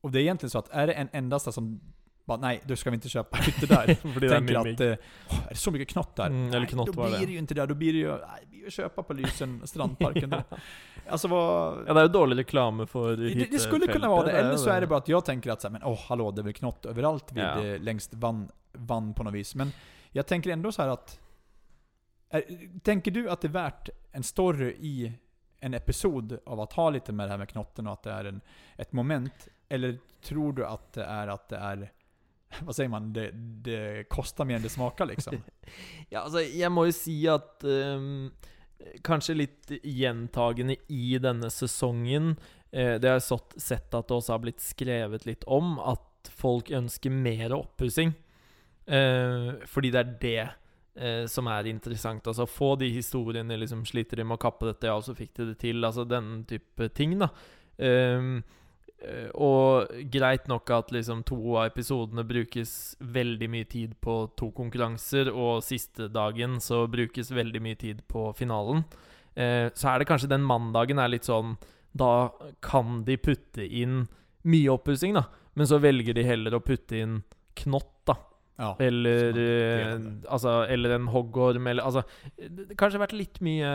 och det är egentligen så att är det en endaste som bara nej, då ska vi inte köpa hytter där. (laughs) Fordi det er tänker att eh, åh, är det så mycket knott där? Mm, eller nej, knott då var blir det. det ju inte där. Då blir det ju, nej, det att köpa på Lysen, (laughs) strandparken. då. Alltså vad... Ja, det jo dårlig reklame for Det, det skulle kunna vara det, hyttefeltet, eller så är det bara att jag tänker att så här, men åh hallå, det är väl knott överallt vid Ja. eh, längst vann, vann på något vis. Men jag tänker ändå så här att... Är, tänker du att det är värt en story i en episod av att ha lite med det här med knotten och att det är en, ett moment? Eller tror du att det är att det är... (laughs) Vad säger man? Det, det kostar mer än det smakar liksom? (laughs) Ja, alltså, jag måste jo si at ehm, Kanskje litt i denna säsongen, eh, Det har jag sett att det också har blivit skrivet lite om, att folk önskar mer oppussing. Eh, för det är det eh, som er interessant. Altså få de historiene liksom Sliter de med å kappe dette, ja, så fikk de det til. Altså den type ting, da. Um, ehm, eh, og greit nok at liksom to av episodene brukes veldig mye tid på to konkurranser, og siste dagen så brukes veldig mye tid på finalen. Eh, så er det kanskje den mandagen er litt sånn Da kan de putte inn mye oppussing, da. Men så velger de heller å putte inn knott. Ja. Eller, man eh, altså, eller en hoggorm, eller altså Det kanskje vært litt mye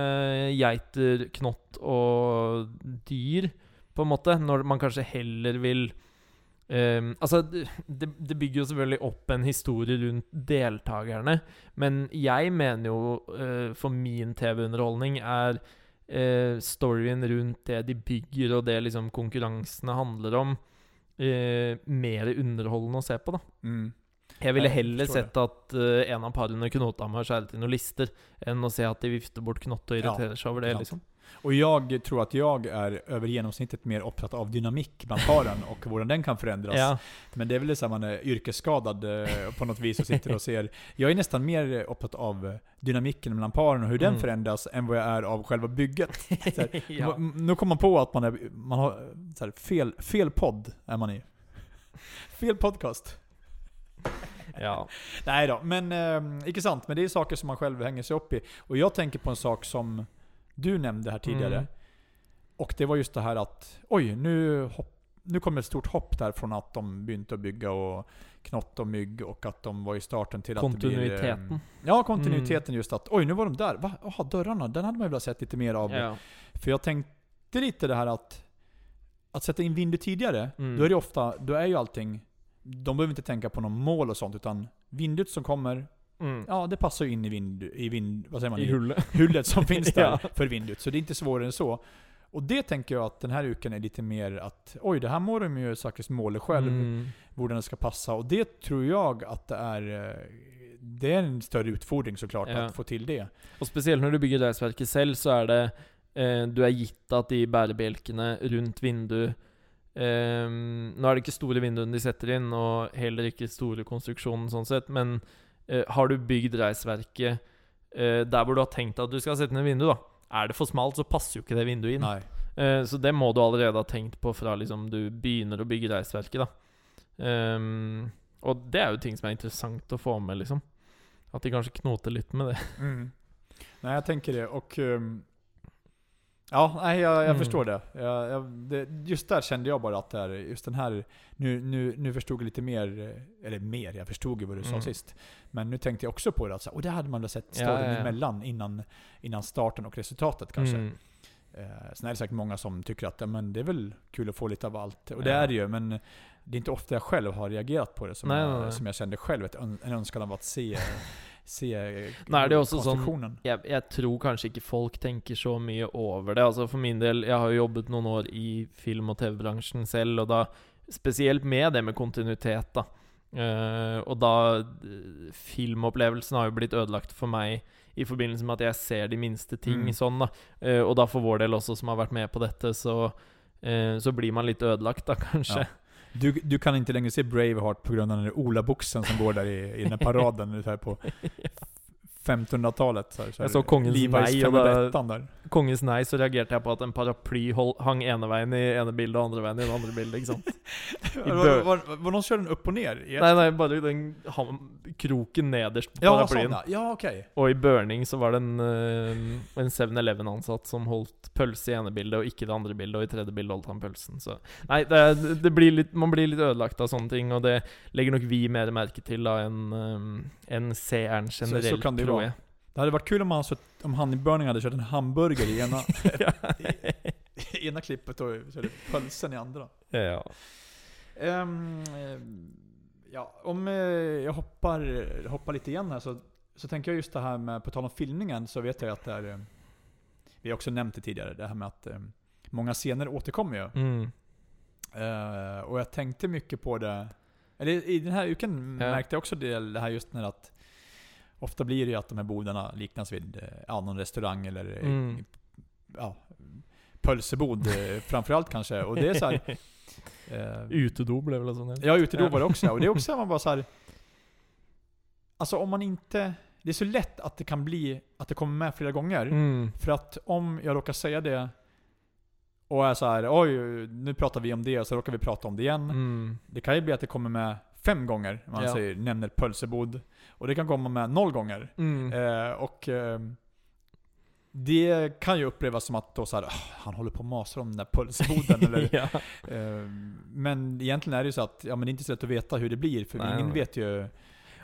geiter, knott og dyr, på en måte, når man kanskje heller vil ehm, altså, det, det bygger jo selvfølgelig opp en historie rundt deltakerne, men jeg mener jo, eh, for min TV-underholdning, er eh, storyen rundt det de bygger, og det liksom konkurransene handler om, eh, mer underholdende å se på, da. Mm. Jeg ville Jeg heller forstår sett at eh, en av parene knota med å skjære til noen lister, enn å se at de vifter bort knott og Ja, irriterer seg over det, liksom. Och jag tror att jag är över genomsnittet mer upptatt av dynamik bland paren och hur den kan förändras. Ja. Men det är väl att man är yrkesskadad eh, på något vis och sitter och ser. Jag är nästan mer upptatt av dynamiken mellan paren och hur den Mm. förändras än vad jag är av själva bygget. Här, (laughs) Ja. Nu kommer man på att man, är, man har här, fel, fel podd är man i. Fel podcast. (laughs) ja. Nej då, men eh, icke sant. Men det är saker som man själv hänger sig upp i. Och jag tänker på en sak som du nämnde här tidigare. Mm. Och det var just det här att, oj, nu, hopp, nu kommer ett stort hopp där från att de begynte att bygga och knott och mygg och att de var i starten till att det blir... Kontinuiteten. Mm. eh, ja, kontinuiteten just att, oj nu var de där. Va? Jaha, dörrarna, den hade man ju velat sett lite mer av. ja. För jag tänkte lite det här att, att sätta in Vindu tidigare, Mm. då är det ofta, då är ju allting, de behöver inte tänka på någon mål och sånt, utan Vindut som kommer, Mm. ja det passar ju in i vind, i vind vad säger man? I hullet. (laughs) hullet som finns där (laughs) Ja. för Vindut. Så det är inte svårare än så. Och det tänker jag att den här uken är lite mer att, oj det här må de ju faktiskt måla själv, Mm. hur den ska passa. Och det tror jag att det är, eh, det är en större utfordring såklart, Ja. att få till det. Og spesielt når du bygger reisverket selv, så er det eh, Du er gitt at de bærebjelkene rundt vindu eh, Nå er det ikke store vinduene de setter inn, og heller ikke store konstruksjonen sånn sett, men eh, har du bygd reisverket eh, der hvor du har tenkt at du skal sette et vindu, da Er det for smalt, så passer jo ikke det vinduet inn. Nej. Eh, så det må du allerede ha tenkt på fra liksom du begynner å bygge reisverket, da. Ehm, og det er jo ting som er interessant å få med, liksom. At de kanskje knoter litt med det. Mm. Nej, jag tänker det. Och ehm, Ja, nej, jag, jag Mm. förstår det. Jag, jag, det. Just där kände jag bara att det är, just den här, nu, nu, nu förstod jag lite mer, eller mer, jag förstod ju vad du sa Mm. sist. Men nu tänkte jag också på det, att så, och det hade man väl sett Ja, storyn ja, ja. emellan innan, innan starten och resultatet kanske. Mm. Eh, sen är det säkert många som tycker att ja, men det är väl kul att få lite av allt. Och det Ja. är det ju, men det är inte ofta jag själv har reagerat på det som, Nej, jag, nej, som jag kände själv, ett, en önskan av att se, (laughs) se Nej, det är också sån- konstruktionen. jeg, jeg tror kanskje ikke folk tenker så mye over det. Altså For min del, jeg har jo jobbet noen år i film- og TV-bransjen selv, og da spesielt med det med kontinuitet, da. Eh, og da Filmopplevelsen har jo blitt ødelagt for meg i forbindelse med at jeg ser de minste ting Mm. sånn, da. Eh, og da for vår del også, som har vært med på dette, så eh, så blir man litt ødelagt, da, kanskje. Ja. Du, du kan inte längre se Braveheart på grund av den där Ola-boxen som går där i, i den här paraden här på 1500-talet. Så här, så Jag här, såg Kongens Levi's Nej och där- 501 där. Kongens nei, så reagerte jeg på at en paraply hang ene veien i ene bildet og andre veien i det andre bildet. ikke sant? I Var, var, var, någon kör den upp och ner? I ett- Nei, nei, bare den kroken nederst på ja, paraplyen. sådana. Ja, okej. Og i Burning så var det en, eh, en 7-Eleven-ansatt som holdt pølse i ene bildet, og ikke i det andre bildet, og i tredje bilde holdt han pølsen. Så nei, det, det blir litt, man blir litt ødelagt av sånne ting, og det legger nok vi mer merke til da enn eh, enn seeren så generelt, kan det tror jeg. Det hade varit kul om han, om han i Burning hade kört en hamburgare i ena, (laughs) (laughs) i ena klippet och det pölsen i andra. ja. Eh, ja, om eh, jag hoppar, hoppar lite igen här så, så tänker jag just det här med, på tal om filmningen, så vet jag att det är, eh, vi har också nämnt det tidigare, det här med att eh, många scener återkommer ju. Mm. Eh, och jag tänkte mycket på det, eller i den här uken Ja. märkte jag också det, det här just när att Ofta blir det ju att de här bodarna liknas vid eh, ja, någon restaurang eller eh, Mm. ja, pölsebod eh, framförallt kanske. Och det är så här, (laughs) eh, Utedo blev väl sån Ja, utedo var det också. (laughs) Och det är också man bara så här. Alltså om man inte... Det är så lätt att det kan bli att det kommer med flera gånger. Mm. För att om jag råkar säga det och är så här, oj, nu pratar vi om det, och så råkar vi prata om det igen. Mm. Det kan ju bli att det kommer med fem gånger, man Ja. säger, nämner pölsebod. Och det kan komma med noll gånger. Mm. Eh, och eh, det kan ju upplevas som att då så här, "Ah, han håller på och masar om den där pölseboden. (laughs) eller, ja. eh, men egentligen är det ju så att ja, men det är inte så lätt att veta hur det blir, för Nej, ingen nej. vet ju...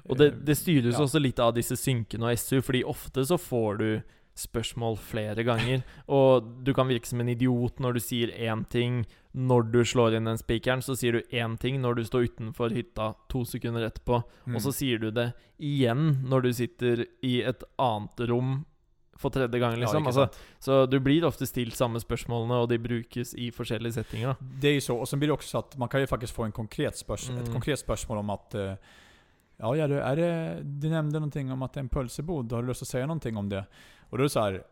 Og det, eh, det styres ja. også litt av disse synkene og SU, fordi ofte så får du spørsmål flere ganger. Og du kan virke som en idiot når du sier én ting når du slår inn den spikeren. Så sier du én ting når du står utenfor hytta to sekunder etterpå. mm. Og så sier du det igjen når du sitter i et annet rom for tredje gang, Ja, liksom. ikke altså, så du blir ofte stilt samme spørsmålene, og de brukes i forskjellige settinger. Det är ju så, och sen blir det också så att man kan ju faktiskt få en konkret Mm. konkret spörsmål om att eh, Ja, ja du, det, du nämnde någonting om att det är en pölsebod, har du lust att säga någonting om det? Och då är det så här.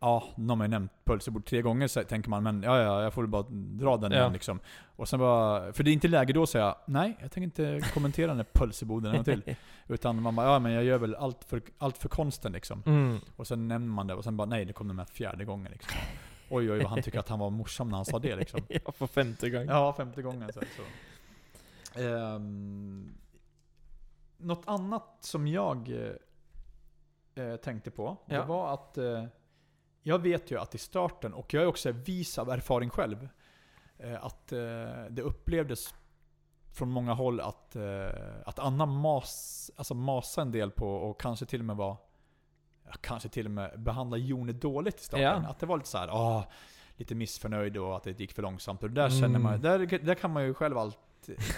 Ja, nu har ju nämnt pölsebod tre gånger så tänker man, men ja, ja, jag får bara dra den Ja. igen liksom. Och sen bara, för det är inte läge då att säga, nej, jag tänker inte kommentera den här pölseboden en till. (laughs) Utan man bara, ja men jag gör väl allt för, allt för konsten liksom. Mm. Och sen nämner man det, och sen bara, nej, det kom den med fjärde gången liksom. Oj, oj, vad han tycker att han var morsom när han sa det liksom. (laughs) ja, for femte gang. Ja, femte gången. Så, så. Ehm, något annat som jag eh, tänkte på, Ja. det var att eh, jag vet ju att i starten, och jag är också vis av erfaring själv, eh, att eh, det upplevdes från många håll att, eh, att Anna mas, alltså masa en del på och kanske till och med var Kanske till och med behandla Jone dåligt i starten. Ja. Att det var lite så här, ah, lite missförnöjd och att det gick för långsamt. Och där känner Mm. man, där, där kan man ju själv allt,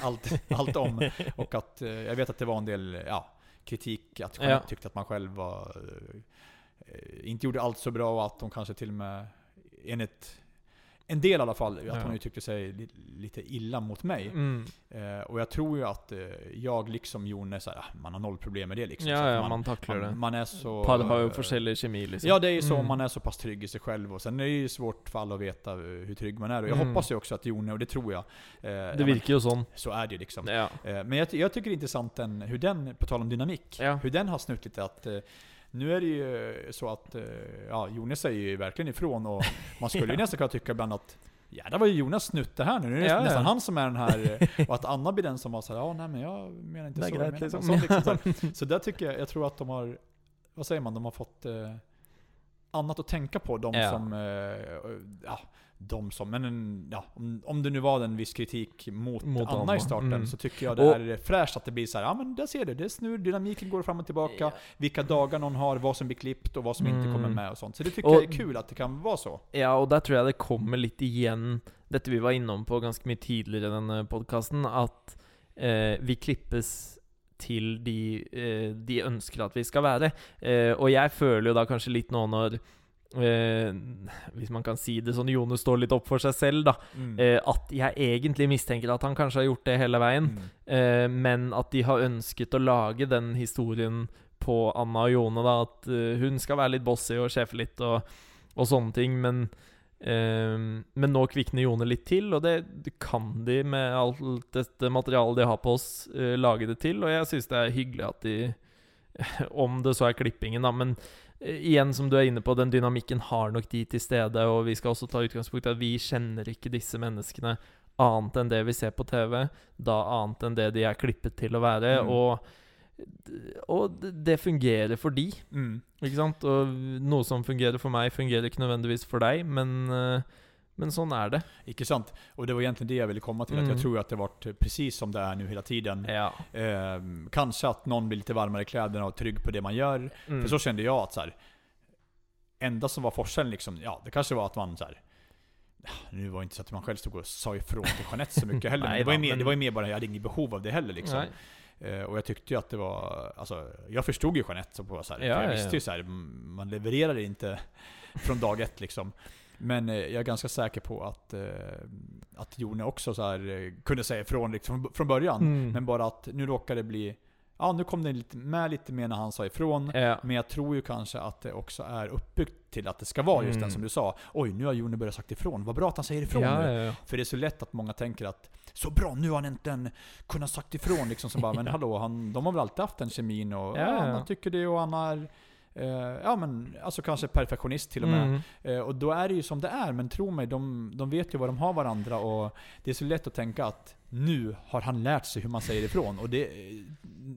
allt, allt om. (laughs) Och att eh, jag vet att det var en del ja, kritik, att Ja. tyckte att man själv var, eh, inte gjorde allt så bra och att de kanske till och med, enligt en del i alla fall, att Ja. hon uttryckte sig li, lite illa mot mig. Mm. Eh, och jag tror ju att eh, jag liksom Jone, så här, ah, man har noll problem med det liksom. Så Ja, ja, man, man takler det. man, man är så... Eh, forskjellig kjemi, liksom. Ja, det är ju så. Mm. Man är så pass trygg i sig själv. Och sen är det ju svårt för alla att veta eh, hur trygg man är. Och jag Mm. hoppas ju också att Jone, och det tror jag, eh, ja, Det men virker jo sånn. så är det ju liksom. Ja. Eh, Men jag, jag tycker det är intressant den, hur den, på tal om dynamik, Ja. hur den har snutt lite att eh, nu är det ju så att, eh, ja, Jonas säger ju verkligen ifrån och man skulle ju (laughs) Ja. nästan kunna tycka ibland att Ja, det var ju Jonas snutt det här nu. Nu är det Ja, ja. nästan han som är den här, eh, (laughs) och att Anna blir den som var såhär, ja nej men jag menar inte så. menar liksom. så, liksom så där tycker jag, jag tror att de har, vad säger man, de har fått eh, annat att tänka på. De Ja. som, eh, ja, de som, men en, ja, om, om det nu var en viss kritik mot, Mot Anna, i starten, Mm. så tycker jag det Och- är fräscht att det blir så här, ja men där ser du, det är snurr, dynamiken går fram och tillbaka, Ja. vilka dagar någon har, vad som blir klippt och vad som inte Mm. kommer med och sånt. Så det tycker Och- jag är kul att det kan vara så. Ja, og der tror jeg det kommer litt igjen dette vi var innom på ganske mye tidligere i denne podkasten, at eh, vi klippes til de, eh, de ønsker at vi skal være. Eh, og jeg føler jo da kanskje litt nå når eh, Hvis man kan si det sånn, Jone står litt opp for seg selv, da. Mm. Eh, at jeg egentlig mistenker at han kanskje har gjort det hele veien. Mm. Eh, men at de har ønsket å lage den historien på Anna og Jone, da. At eh, hun skal være litt bossy og sjefe litt og, og sånne ting. Men, eh, men nå kvikner Jone litt til, og det, kan de med alt dette materialet de har på oss, eh, lage det til. Og jeg syns det er hyggelig at de (laughs) Om det så er klippingen, da. Men igjen, som du er inne på, den dynamikken har nok de til stede. Og vi skal også ta utgangspunkt i at vi kjenner ikke disse menneskene annet enn det vi ser på TV. Da annet enn det de er klippet til å være. Mm. Og, og det- fungerer for de, Mm. ikke sant? Og noe som fungerer for meg, fungerer ikke nødvendigvis for deg, men, eh, men sånn er det. Icke sant? Och det var egentligen det jag ville komma till, att Mm. jag tror att det varit precis som det är nu hela tiden. Ja. Eh, kanske att någon blir lite varmare i kläderna och trygg på det man gör. Mm. För så kände jag att så här, enda som var forskellen liksom, ja det kanske var att man så här, ja, nu var det inte så att man själv stod och sa ifrån till Jeanette så mycket (laughs) heller. Nej det var, ju mer, det var mer bara, jag hade inget behov av det heller liksom. Nej. Eh, och jag tyckte ju att det var, alltså, jag förstod ju Jeanette så på så här, Ja, för jag ja, visste ju så här, man levererar inte från dag ett liksom. Men eh, jag är ganska säker på att, eh, att Jone också så här, eh, kunde säga ifrån liksom, från början. Mm. Men bara att nu råkar det bli ja nu kom det lite, med lite mer när han sa ifrån. Ja. Men jag tror ju kanske att det också är uppbyggt till att det ska vara just Mm. den som du sa. Oj, nu har Joni börjat sagt ifrån. Vad bra att han säger ifrån Ja, nu. ja. För det är så lätt att många tänker att så bra, nu har han äntligen kunnat sagt ifrån. Liksom, så bara, men (laughs) hallå, han, de har väl alltid haft den kemin och Ja, han tycker det och han är eh, ja men alltså kanske perfektionist till och med. Mm. Eh, och då är det ju som det är, men tro mig, de, de vet ju vad de har varandra och det är så lätt att tänka att nu har han lärt sig hur man säger ifrån. Och det,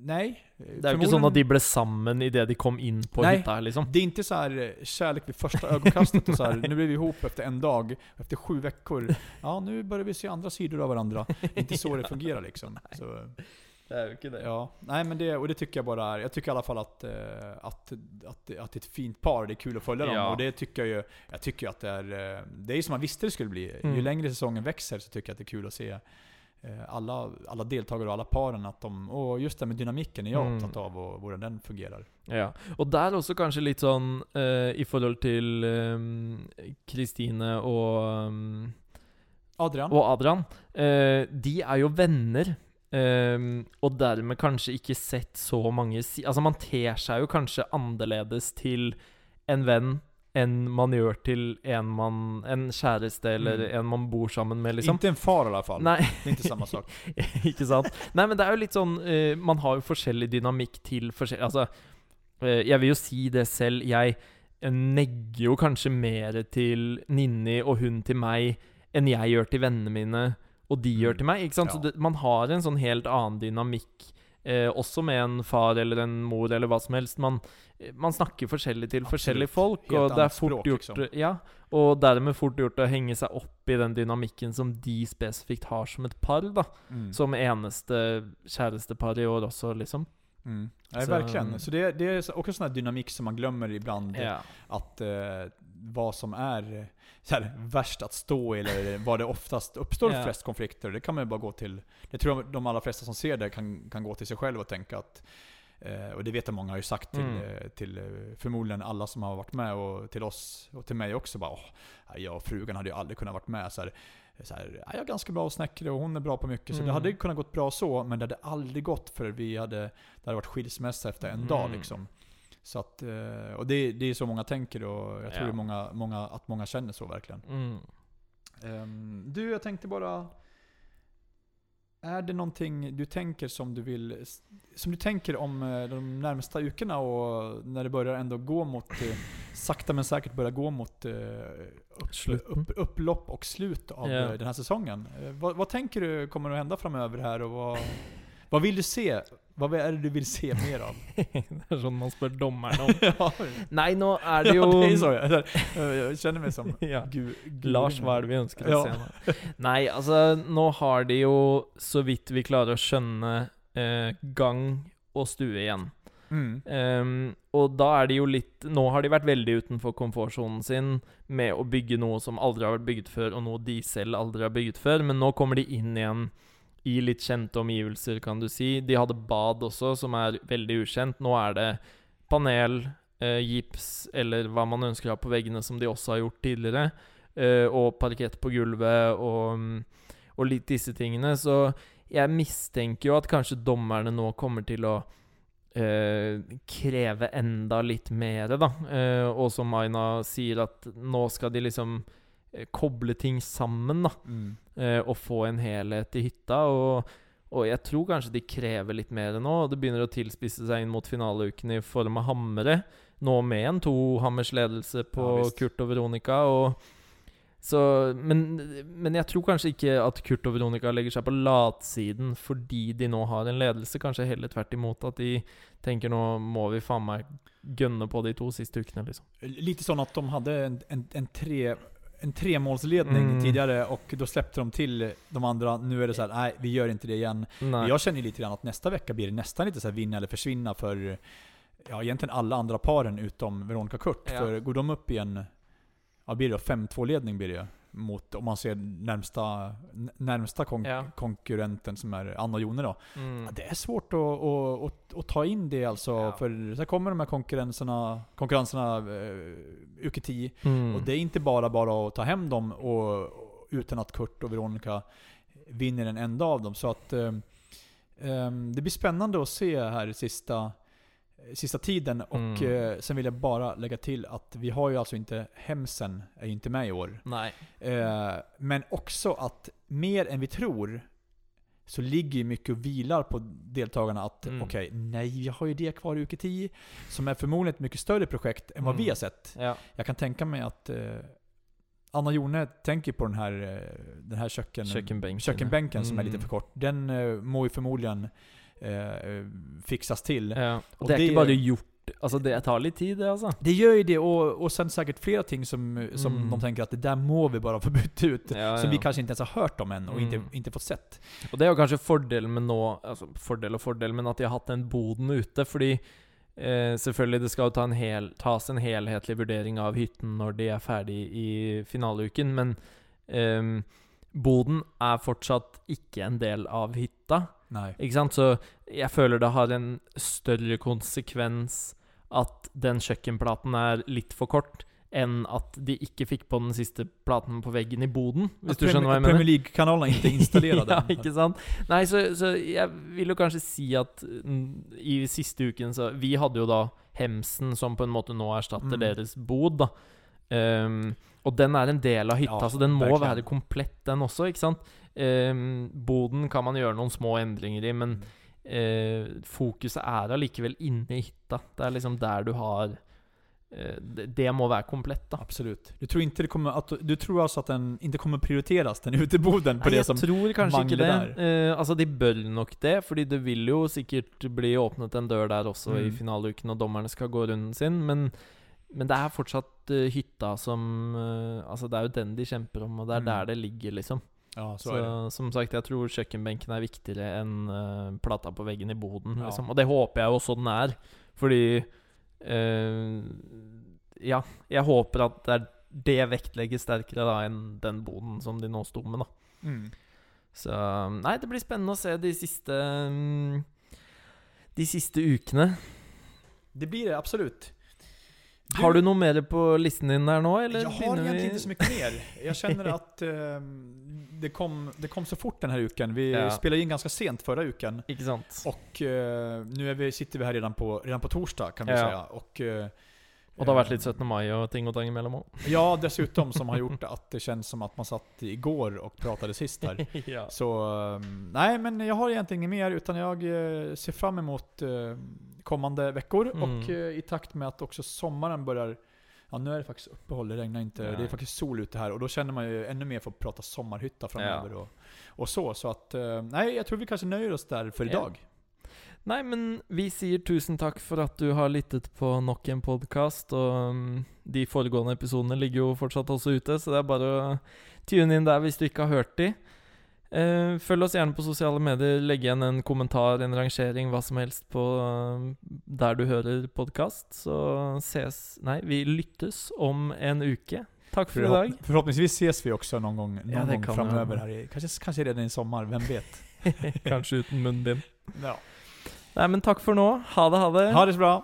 nej. Det er jo ikke sånn at de ble sammen idet de kom inn på Nej. hytta, liksom. Det är inte så här eh, kärlek vid första ögonkastet och så här, nu blev vi ihop efter en dag, efter sju veckor. Ja, nu börjar vi se andra sidor av varandra. Det är inte så det fungerar liksom. (laughs) Så, Ja, nej men det, och det tycker jag bara är, jag tycker i alla fall att, eh, att, att, att det är ett fint par, det är kul att följa dem. Ja. Och det tycker jag ju, jag tycker ju att det är, eh, det är som man visste det skulle bli. Ju Mm. längre säsongen växer så tycker jag att det är kul att se eh, alla, alla deltagare och alla paren, att de, och just det med dynamiken är jag Mm. upptatt av och hur den fungerar. Ja, og der også kanskje litt sånn eh, i forhold til ehm, Kristine og, ehm, Adrian? og Adrian. eh, de er jo venner, ehm, og dermed kanskje ikke sett så mange si... Altså, man ter seg jo kanskje annerledes til en venn enn man gjør til en man En kjæreste eller Mm. en man bor sammen med, liksom. Inte en far i alla fall. Nei. Det är inte samma sak. (laughs) ikke sant? Nei, men det er jo litt sånn eh, Man har jo forskjellig dynamikk til forskjellig Altså, eh, jeg vil jo si det selv. Jeg eh, negger jo kanskje mer til Ninni og hun til meg enn jeg gjør til vennene mine og de gjør til meg. Ikke sant? Så Ja. det, man har en sånn helt annen dynamikk. Eh, også med en far eller en mor eller hva som helst. Man, eh, man snakker forskjellig til Absolutt. forskjellige folk, Helt og det er fort språk, gjort liksom. Ja, og dermed fort gjort å henge seg opp i den dynamikken som de spesifikt har som et par, da. Mm. Som eneste kjærestepar i år også, liksom. Mm. Nej, Så- verkligen. Så det, det är så- också sån här dynamik som man glömmer ibland. Ja. Att eh, vad som är så här, värst att stå i, eller vad det oftast uppstår Ja. flest konflikter. Det kan man ju bara gå till. Det tror jag de allra flesta som ser det kan, kan gå till sig själv och tänka att eh, och det vet jag många har ju sagt till, Mm. eh, till eh, förmodligen alla som har varit med och till oss och till mig också. Bara, Åh, jag och frugan hade ju aldrig kunnat varit med. Så här, så här, "Ja, jag är ganska bra att snäckra och hon är bra på mycket. Så det Mm. hade kunnat gått bra så, men det hade aldrig gått för vi hade, det hade varit skilsmässa efter en dag Mm. liksom. Så att, eh, och det, det är så många tänker och jag tror Ja. många, många, att många känner så verkligen. Mm. Ehm, du, jag tänkte bara... Är det någonting du tänker som du vill... Som du tänker om eh, de närmsta veckorna och när det börjar ändå gå mot... eh, Sakta men säkert börjar gå mot upp, upp, upplopp och slut av eh, den här säsongen. Vad, vad tänker du kommer att hända framöver här och vad... Vad vill du se? Vad är det du vill se mer av? det er sånn man spør dommeren om. (laughs) ja, Nei, nå er det ja, jo det är så. Jag, jag känner mig som... (laughs) Ja. Gu, gu, Lars, hva er det vi ønsker å Ja. se nå? (laughs) Nei, altså, nå har de jo, så vidt vi klarer å skjønne, eh, gang og stue igjen. Mm. Ehm, og da er de jo litt Nå har de vært veldig utenfor komfortsonen sin med å bygge noe som aldri har vært bygget før, og noe de selv aldri har bygget før, men nå kommer de inn igjen i litt kjente omgivelser, kan du si. De hadde bad også, som er veldig ukjent. Nå er det panel, eh, gips eller hva man ønsker å ha på veggene, som de også har gjort tidligere, eh, og parkett på gulvet og, mm, og litt disse tingene. Så jeg mistenker jo at kanskje dommerne nå kommer til å eh, kreve enda litt mer, da. Eh, og som Aina sier, at nå skal de liksom koble ting sammen, da. Mm. eh, og få en helhet i hytta. Og, og jeg tror kanskje de krever litt mer nå. Det begynner å tilspisse seg inn mot finaleuken i form av hammere. Nå med en tohammers ledelse på Ja. Kurt og Veronica. Og så, men, men jeg tror kanskje ikke at Kurt og Veronica legger seg på latsiden fordi de nå har en ledelse. Kanskje heller tvert imot at de tenker nå må vi faen meg gønne på de to siste ukene, liksom. Lite sån att de hade en, en, en, tre, en tremålsledning Mm. tidigare och då släppte de till de andra. Nu är det så här, nej vi gör inte det igen. Nei. Jag känner ju lite grann att nästa vecka blir det nästan lite så här vinna eller försvinna för ja, egentligen alla andra paren utom Veronica Kurt. Ja. För går de upp i en, ja blir det då 5-2 ledning blir det. Mot, om man ser närmsta, närmsta kon Ja. konkurrenten som är Anna Jone då. Mm. Det är svårt att, att, att, att ta in det alltså. Ja. För så kommer de här konkurrenserna, konkurrenserna eh, UKT. Mm. Och det är inte bara bara att ta hem dem och, utan att Kurt och Veronica vinner en enda av dem. Så att Ehm, det blir spännande att se här sista, sista tiden. Och Mm. eh, sen vill jag bara lägga till att vi har ju alltså inte, Hemsen är ju inte med i år. Nej. Eh, men också att mer än vi tror så ligger ju mycket och vilar på deltagarna att Mm. okej, nej jag har ju det kvar i UKT som är förmodligen ett mycket större projekt än vad Mm. vi har sett. Ja. Jag kan tänka mig att eh, Anna Jone tänker på den här, eh, den här köken, Kökenbänken. kökenbänken som är lite Mm. för kort. Den eh, må ju förmodligen eh, fixas till. Ja. Och Och det är det- inte bara gjort Alltså det tar lite tid det alltså. Det gör ju det, och, och sen säkert flera ting som, som Mm. de tänker att det där må vi bara få (laughs) bytt ut. Ja, som ja. vi kanske inte ens har hört om än och Mm. inte, inte fått sett. Og det er jo kanskje fordelen med nå Altså fordel og fordel, men at de har hatt den boden ute. Fordi eh, selvfølgelig det skal ta en hel, tas en helhetlig vurdering av hytten når de er ferdig i finaleuken, men ehm, boden er fortsatt ikke en del av hytta. Nej. Ikke sant? Så jeg føler det har en større konsekvens at den kjøkkenplaten er litt for kort, enn at de ikke fikk på den siste platen på veggen i boden. Hvis du skjønner hva jeg Premier mener? League-kanalerna inte installerade. (laughs) ja, ikke sant? Nei, så, så jeg vil jo kanskje si at mm, i siste uken så Vi hadde jo da Hemsen, som på en måte nå erstatter Mm. deres bod, da. Ehm, og den er en del av hytta, Ja, så den må verkligen. være komplett, den også, ikke sant? Ehm, boden kan man gjøre noen små endringer i, men eh, fokuset er allikevel inne i hytta. Det er liksom der du har eh, det, det må være komplett, da. Absolut. Du tror inte det kommer att, du tror alltså att den inte kommer prioriteras, den uteboden, på Nei, det som tror kanskje ikke det. mangler Eh, altså, de bør nok det, fordi det vil jo sikkert bli åpnet en dør der også i Mm. finaleuken, og dommerne skal gå runden sin, men, men det er fortsatt eh, hytta som eh, Altså, det er jo den de kjemper om, og det er Mm. der det ligger, liksom. Ja, så, Så, som sagt, jeg tror kjøkkenbenken er viktigere enn eh, plata på veggen i boden, Ja. liksom. Og det håper jeg også den er, fordi Ja, jeg håper at det, er, det vektlegges sterkere da enn den boden som de nå sto med, da. Mm. Så Nei, det blir spennende å se de siste mm, De siste ukene. Det blir det, absolut. Har du noe mer på listen din der nå, eller jag har egentligen vi- inte så mycket mer. Jag känner (laughs) att ehm, det, kom, det kom så fort den här uken. Vi Ja. spelade in ganska sent förra uken. Sant? Och eh, nu är vi, sitter vi här redan på, redan på torsdag kan vi Ja. säga. Och, eh, Og det har vært eh, litt 17. mai og ting og tang imellom òg. Ja, dessutom som har gjort att det känns som att man satt igår och pratade sist här. (laughs) ja. Så ehm, nej, men jag har egentligen inget mer utan jag eh, ser fram emot eh, kommande veckor. Mm. Och i takt med att också sommaren börjar Ja nu är det faktiskt uppehåll, det regnar inte. Det är Nej. faktiskt sol ute här och då känner man ju ännu mer för att prata sommarhytta framöver och, och så. Så att, nej jag tror vi kanske nöjer oss där för Ja. idag. Nei, men vi sier tusen takk for at du har lyttet på nok en podkast. Og mm, de foregående episodene ligger jo fortsatt også ute, så det er bare å tune inn der hvis du ikke har hørt de. Eh, følg oss gjerne på sosiale medier. Legg igjen en kommentar, en rangering, hva som helst på eh, der du hører podkast. Så ses Nei, vi lyttes om en uke. Takk for i dag. Förhopp- förhoppningsvis ses vi också någon gång, någon Ja, gång kan framöver här i, kanske, kanske redan i sommar, vem vet? (laughs) (laughs) Kanskje uten munnbind. Ja. Nei, men takk for nå. Ha det, ha det. Ha det så bra!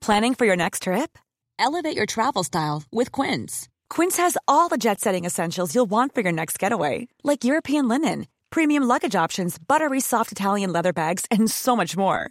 Planning for your next trip? Elevate your travel style with Quince. Quince has all the jet setting essentials you'll want for your next getaway, like European linen, premium luggage options, buttery soft Italian leather bags, and so much more.